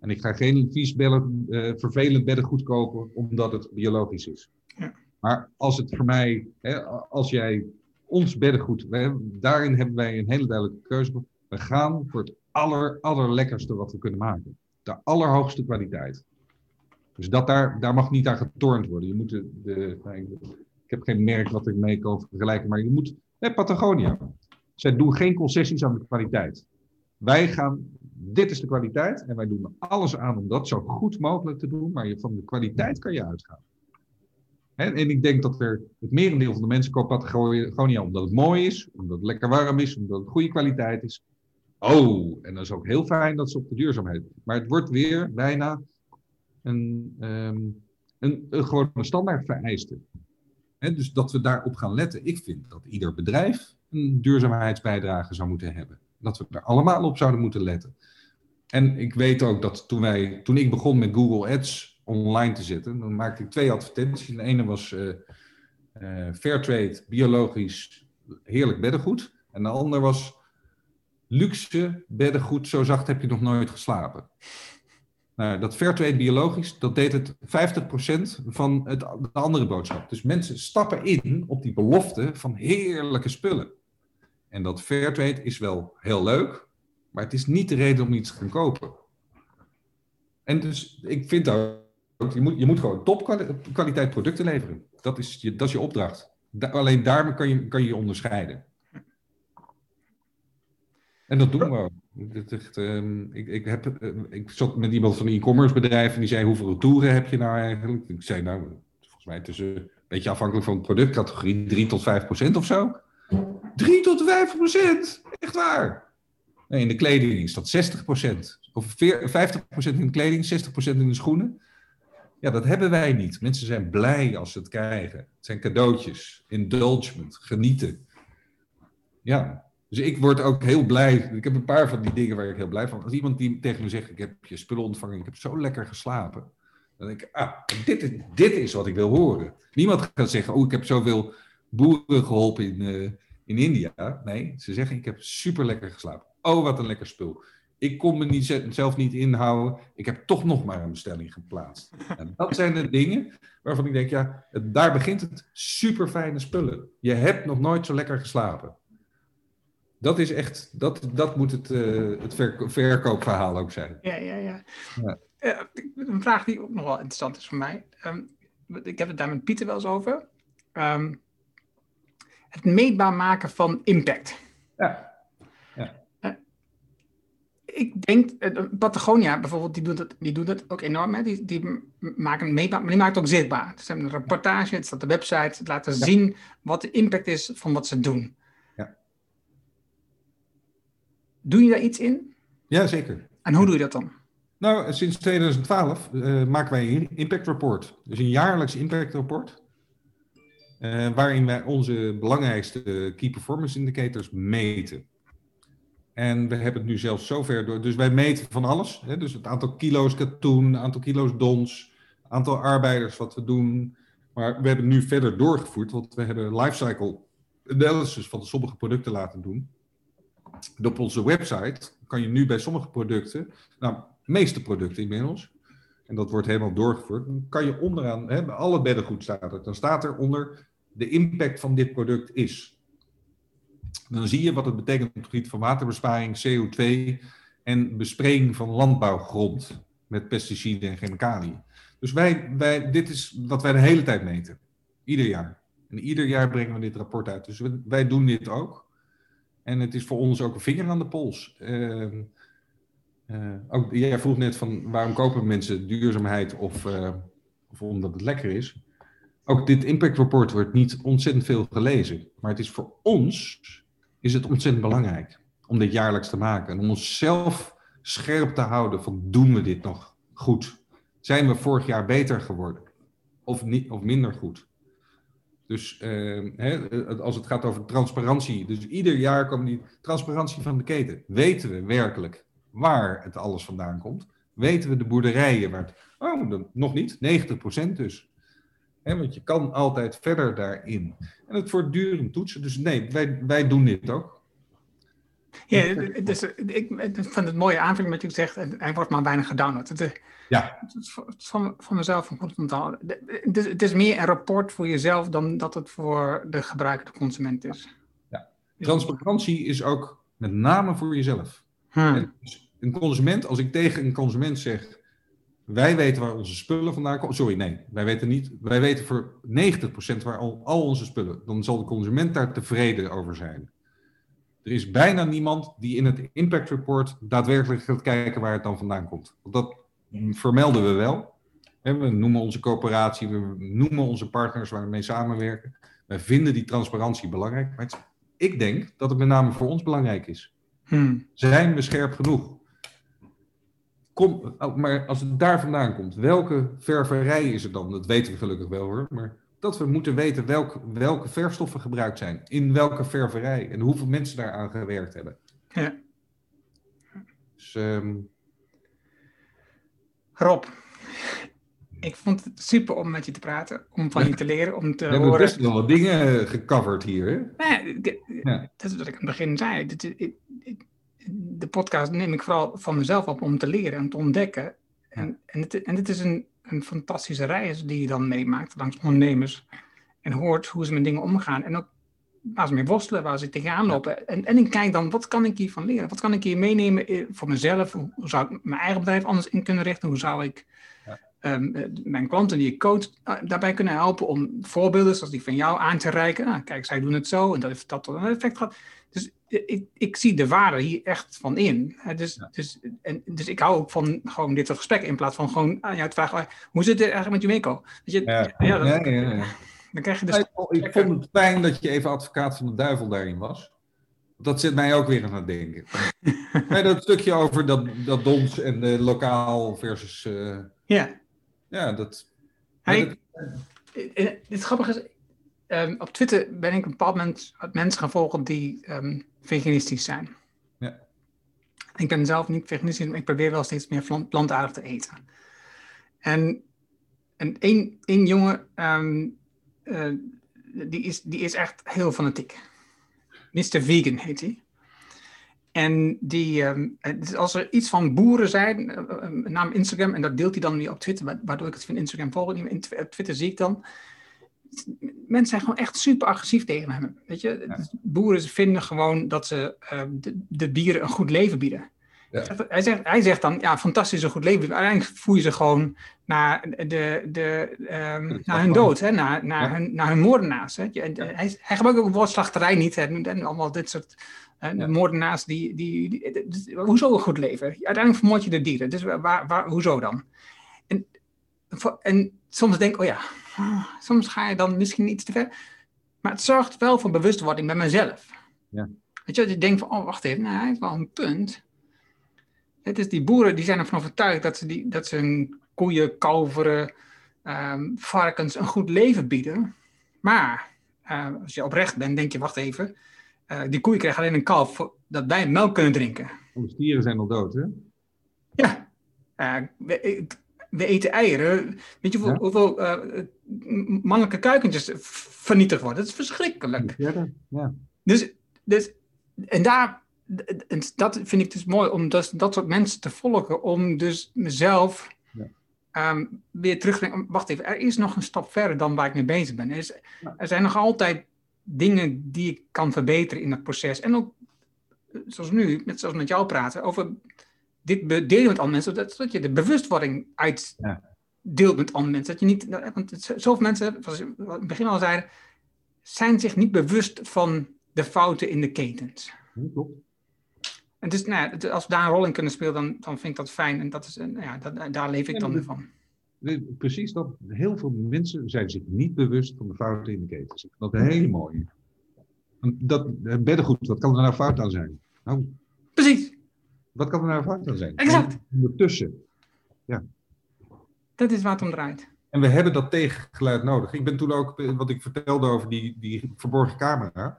En ik ga geen vies bellen, uh, vervelend beddengoed kopen omdat het biologisch is. Ja. Maar als het voor mij, hè, als jij ons beddengoed, hè, daarin hebben wij een hele duidelijke keuze. We gaan voor het aller, allerlekkerste wat we kunnen maken. De allerhoogste kwaliteit. Dus dat daar, daar mag niet aan getornd worden. Je moet de, ik heb geen merk wat ik mee kan vergelijken, maar je moet, Patagonia. Zij doen geen concessies aan de kwaliteit. Wij gaan, dit is de kwaliteit en wij doen alles aan om dat zo goed mogelijk te doen, maar van de kwaliteit kan je uitgaan. En, ik denk dat er het merendeel van de mensen koopt Patagonia omdat het mooi is, omdat het lekker warm is, omdat het goede kwaliteit is. Oh, en dat is ook heel fijn dat ze op de duurzaamheid. Maar het wordt weer bijna een, um, een, gewoon standaard vereiste. Dus dat we daarop gaan letten. Ik vind dat ieder bedrijf een duurzaamheidsbijdrage zou moeten hebben. Dat we er allemaal op zouden moeten letten. En ik weet ook dat toen, wij, toen ik begon met Google Ads online te zetten, dan maakte ik twee advertenties. De ene was uh, uh, Fairtrade, biologisch, heerlijk beddengoed. En de andere was luxe beddengoed, zo zacht heb je nog nooit geslapen. Nou, dat Fairtrade biologisch, dat deed het 50% van het, de andere boodschap. Dus mensen stappen in op die belofte van heerlijke spullen. En dat Fairtrade is wel heel leuk, maar het is niet de reden om iets te gaan kopen. En dus ik vind ook, je moet, je moet gewoon topkwaliteit producten leveren. Dat is je, dat is je opdracht. alleen daarmee kan je, kan je je onderscheiden. En dat doen we ook. Echt, um, ik, ik, heb, uh, ik zat met iemand van een e-commerce bedrijf en die zei: Hoeveel retouren heb je nou eigenlijk? Ik zei: Nou, volgens mij tussen, een beetje afhankelijk van de productcategorie, 3 tot 5 procent of zo. 3 tot 5 procent? Echt waar? Nee, in de kleding is dat 60%. Of 50% in de kleding, 60% in de schoenen. Ja, dat hebben wij niet. Mensen zijn blij als ze het krijgen. Het zijn cadeautjes, indulgement, genieten. Ja, dus ik word ook heel blij. Ik heb een paar van die dingen waar ik heel blij van. Als iemand die tegen me zegt: Ik heb je spullen ontvangen, ik heb zo lekker geslapen. Dan denk ik: Ah, dit is, dit is wat ik wil horen. Niemand gaat zeggen: Oh, ik heb zoveel boeren geholpen in, uh, in India. Nee, ze zeggen: Ik heb super lekker geslapen. Oh, wat een lekker spul. Ik kon me niet, zelf niet inhouden. Ik heb toch nog maar een bestelling geplaatst. En dat zijn de dingen waarvan ik denk: Ja, daar begint het. Super fijne spullen. Je hebt nog nooit zo lekker geslapen. Dat is echt, dat, dat moet het, uh, het verkoopverhaal ook zijn. Ja, ja, ja. ja. Uh, een vraag die ook nog wel interessant is voor mij. Um, ik heb het daar met Pieter wel eens over. Um, het meetbaar maken van impact. Ja. Ik denk, Patagonia bijvoorbeeld, die doet het, die doet het ook enorm. Hè? Die, die maken meetbaar, maar die maakt het ook zichtbaar. Ze hebben een rapportage, het staat op de website, het laten ja. zien wat de impact is van wat ze doen. Doe je daar iets in? Ja, zeker. En hoe doe je dat dan? Nou, sinds 2012 uh, maken wij een impact report. Dus een jaarlijks impact rapport. Uh, waarin wij onze belangrijkste key performance indicators meten. En we hebben het nu zelfs zover door. Dus wij meten van alles. Hè? Dus het aantal kilo's katoen, het aantal kilo's dons, het aantal arbeiders wat we doen. Maar we hebben nu verder doorgevoerd, want we hebben lifecycle analysis van sommige producten laten doen op onze website kan je nu bij sommige producten, nou, meeste producten inmiddels, en dat wordt helemaal doorgevoerd, kan je onderaan, hè, alle beddengoed staat er, dan staat er onder de impact van dit product is. Dan zie je wat het betekent op het gebied van waterbesparing, CO2 en bespraying van landbouwgrond met pesticiden en chemicaliën. Dus wij, wij, dit is wat wij de hele tijd meten. Ieder jaar. En ieder jaar brengen we dit rapport uit. Dus wij doen dit ook. En het is voor ons ook een vinger aan de pols. Uh, ook, jij vroeg net van waarom kopen mensen duurzaamheid of, uh, of omdat het lekker is. Ook dit impact report wordt niet ontzettend veel gelezen. Maar het is voor ons is het ontzettend belangrijk om dit jaarlijks te maken. En om onszelf scherp te houden van doen we dit nog goed? Zijn we vorig jaar beter geworden? Of, niet, of minder goed? Dus uh, hè, als het gaat over transparantie, dus ieder jaar komt die transparantie van de keten. Weten we werkelijk waar het alles vandaan komt? Weten we de boerderijen waar het, oh, nog niet, 90% dus. Hè, want je kan altijd verder daarin. En het voortdurend toetsen. Dus nee, wij, wij doen dit ook. Ja, dus, ik, ik vind het mooie aanvulling wat je zegt. Er wordt maar weinig gedownload. Ja. Van, van mezelf een goed. Het is, het is meer een rapport voor jezelf dan dat het voor de gebruiker, de consument is. Ja. Transparantie is ook met name voor jezelf. Hmm. Dus een consument, als ik tegen een consument zeg, wij weten waar onze spullen vandaan komen. Sorry, nee, wij weten niet. Wij weten voor 90% waar al, al onze spullen. Dan zal de consument daar tevreden over zijn. Er is bijna niemand die in het impact report daadwerkelijk gaat kijken waar het dan vandaan komt. Dat vermelden we wel. We noemen onze coöperatie, we noemen onze partners waar we mee samenwerken. Wij vinden die transparantie belangrijk. Maar ik denk dat het met name voor ons belangrijk is. Hmm. Zijn we scherp genoeg? Kom, oh, maar als het daar vandaan komt, welke ververij is er dan? Dat weten we gelukkig wel hoor. Maar dat we moeten weten welke, welke verfstoffen gebruikt zijn. In welke ververij. En hoeveel mensen daaraan gewerkt hebben. Ja. Dus, um, Rob, ik vond het super om met je te praten, om van je te leren, om te We hebben best wel wat dingen gecoverd hier, hè? Nee, ja. Dat is wat ik aan het begin zei. De podcast neem ik vooral van mezelf op om te leren en te ontdekken. En, en, het, en is een, een fantastische reis die je dan meemaakt langs ondernemers. En hoort hoe ze met dingen omgaan. En ook waar ze mee worstelen, waar ze tegenaan lopen. En, en ik kijk dan, wat kan ik hiervan leren? Wat kan ik hier meenemen voor mezelf? Hoe, zou ik mijn eigen bedrijf anders in kunnen richten? Hoe zou ik ja. um, mijn klanten die ik coach uh, daarbij kunnen helpen om voorbeelden zoals die van jou aan te reiken? Nou, kijk, zij doen het zo en dat heeft dat tot een effect gehad. Ik, ik zie de waarde hier echt van in. Dus, ja. dus, en, dus ik hou ook van gewoon dit soort gesprekken in plaats van gewoon aan jou te vragen, hoe zit het eigenlijk met je Meco? Je, ja. Ja, dat, ja, Dan krijg je dus... ik, vond het fijn dat je even advocaat van de duivel daarin was. Dat zit mij ook weer aan het denken. nee, dat stukje over dat, dat dons en de lokaal versus... eh, Ja. ja, dat... Hij- dat- Eh, eh, Het grappige is, ehm, op Twitter ben ik een bepaald moment mensen gaan volgen die ehm, veganistisch zijn. Ja. Ik ben zelf niet veganistisch, maar ik probeer wel steeds meer plant- plantaardig te eten. En, en één, één jongen, ehm, eh, die, is, die is echt heel fanatiek. Mr. Vegan heet hij. En die, dus als er iets van boeren zijn, eh, eh, name Instagram, en dat deelt hij dan weer op Twitter, wa- waardoor ik het van Instagram volg. op Twitter zie ik dan. Mensen zijn gewoon echt super agressief tegen hem. Weet je? Ja. Boeren vinden gewoon dat ze ehm, de, de dieren een goed leven bieden. Ja. Hij, zegt, hij zegt dan, ja, fantastisch een goed leven. Uiteindelijk voer je ze gewoon naar, de, de, ehm, naar hun dood, hè? Naar, naar, Ja. hun, naar hun moordenaars. Hè? Hij, hij gebruikt ook het woord slachterij niet. Hè? En allemaal dit soort hè, Ja. moordenaars die, die, die- Hoezo een goed leven? Uiteindelijk vermoord je de dieren. Dus waar, waar, hoezo dan? En, en soms denk ik, oh ja, soms ga je dan misschien iets te ver. Maar het zorgt wel voor bewustwording bij mezelf. Ja. Weet je, dat je denkt van, oh wacht even, nou, hij heeft wel een punt. Het is die boeren die zijn ervan overtuigd dat ze, die, dat ze hun koeien, kalveren, ehm, varkens een goed leven bieden. Maar eh, als je oprecht bent, denk je, wacht even, eh, die koeien krijgen alleen een kalf voor, dat wij melk kunnen drinken. Onze dieren zijn al dood, hè? Ja, eh, we, eten eieren. Weet je hoeveel, Ja. hoeveel eh, mannelijke kuikentjes vernietigd worden? Dat is verschrikkelijk. Ja, ja. Dus, dus en daar, en dat vind ik dus mooi om dus dat soort mensen te volgen, om dus mezelf Ja. ehm, weer terug te brengen. Wacht even, er is nog een stap verder dan waar ik mee bezig ben. Er, is, er zijn nog altijd dingen die ik kan verbeteren in dat proces. En ook, eh, zoals nu, met, zoals met jou praten, over dit delen met andere mensen, zodat, zodat je de bewustwording uit Ja. deelt met andere mensen. Dat je niet, want zoveel mensen, zoals we in het begin al zeiden, zijn zich niet bewust van de fouten in de ketens. Ja, klopt. En dus, nou, ja, als we daar een rol in kunnen spelen, dan, dan vind ik dat fijn. En dat is, nou ja, dat, daar leef ik Ja, dan van. Precies dat. Heel veel mensen zijn zich niet bewust van de fouten in de ketens. Ik vind dat een hele mooie. Want Dat beddengoed, wat kan er nou fout aan zijn? Nou, Precies, wat kan er nou fout aan zijn? Exact. En Ondertussen. dat is waar het om draait. En we hebben dat tegengeluid nodig. Ik ben toen ook, wat ik vertelde over die, die verborgen camera.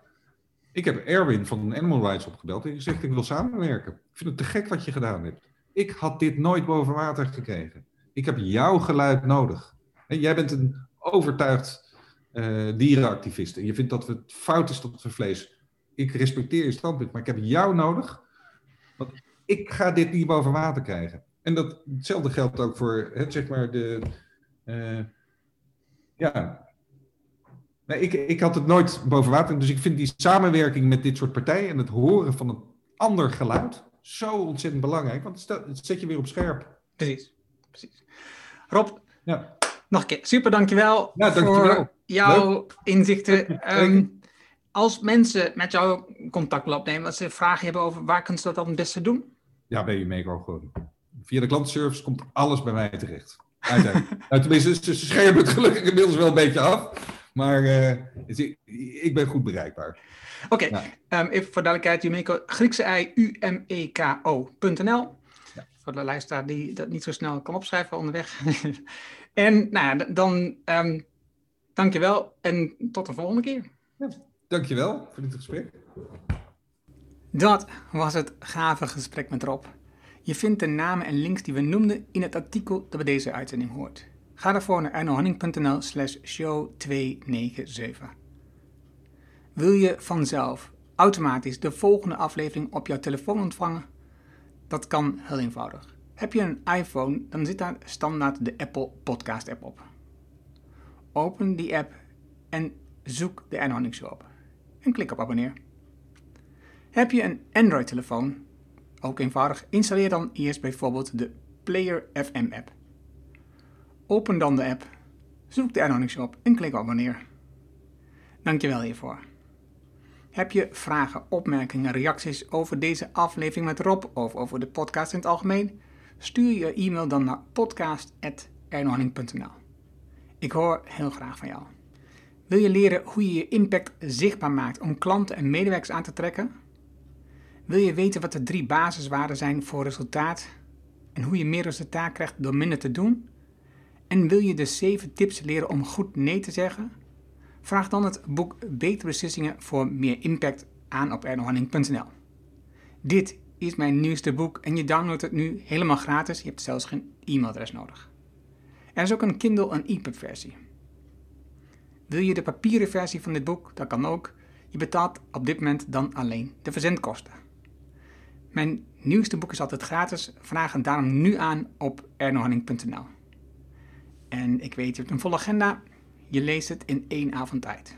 Ik heb Erwin van Animal Rights opgebeld en gezegd: Ik wil samenwerken. Ik vind het te gek wat je gedaan hebt. Ik had dit nooit boven water gekregen. Ik heb jouw geluid nodig. En jij bent een overtuigd eh, dierenactivist. En je vindt dat het fout is dat we vlees. Ik respecteer je standpunt, maar ik heb jou nodig. Want ik ga dit niet boven water krijgen. En dat, hetzelfde geldt ook voor het, zeg maar, de. eh, ja. Nee, ik, ik had het nooit boven water. Dus ik vind die samenwerking met dit soort partijen en het horen van een ander geluid zo ontzettend belangrijk. Want het zet je weer op scherp. Precies, precies. Rob, Ja. nog een keer super dankjewel, Ja, dankjewel. voor jouw inzichten. Ehm, als mensen met jou contact willen opnemen, als ze vragen hebben over waar kunnen ze dat dan het beste doen? Ja, bij Umeco gewoon. Via de klantenservice komt alles bij mij terecht. Uiteindelijk. nou, tenminste, ze ze scherpen het gelukkig inmiddels wel een beetje af. Maar eh, ik ben goed bereikbaar. Oké, Ja. ehm, even voor duidelijkheid, Umeco, Griekse ei, U-M-E-K-O.nl. Ja. Voor de luisteraar die dat niet zo snel kan opschrijven onderweg. en nou ja, dan ehm dankjewel en tot de volgende keer. Dankjewel voor dit gesprek. Dat was het gave gesprek met Rob. Je vindt de namen en links die we noemden in het artikel dat bij deze uitzending hoort. Ga daarvoor naar ernohanning.nl slash show 297. Wil je vanzelf automatisch de volgende aflevering op jouw telefoon ontvangen? Dat kan heel eenvoudig. Heb je een iPhone, dan zit daar standaard de Apple Podcast app op. Open die app en zoek de Ernohanning Show op. En klik op abonneer. Heb je een Android-telefoon? Ook eenvoudig, installeer dan eerst bijvoorbeeld de Player FM app. Open dan de app, zoek de Show op en klik op abonneer. Dankjewel hiervoor. Heb je vragen, opmerkingen, reacties over deze aflevering met Rob of over de podcast in het algemeen? Stuur je e-mail dan naar podcast.ernohanning.nl Ik hoor heel graag van jou. Wil je leren hoe je je impact zichtbaar maakt om klanten en medewerkers aan te trekken? Wil je weten wat de drie basiswaarden zijn voor resultaat en hoe je meer resultaat krijgt door minder te doen? En wil je de 7 tips leren om goed nee te zeggen? Vraag dan het boek Betere Beslissingen voor meer impact aan op ernohanning.nl. Dit is mijn nieuwste boek en je downloadt het nu helemaal gratis. Je hebt zelfs geen e-mailadres nodig. Er is ook een Kindle en EPUB versie. Wil je de papieren versie van dit boek? Dat kan ook. Je betaalt op dit moment dan alleen de verzendkosten. Mijn nieuwste boek is altijd gratis. Vraag hem daarom nu aan op ernohanning.nl. En ik weet, je hebt een volle agenda. Je leest het in één avond tijd.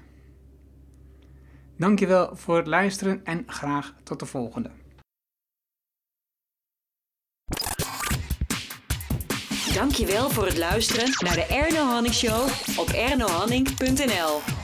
Dankjewel voor het luisteren en graag tot de volgende. Dankjewel voor het luisteren naar de Erno Hanning Show op ernohanning.nl.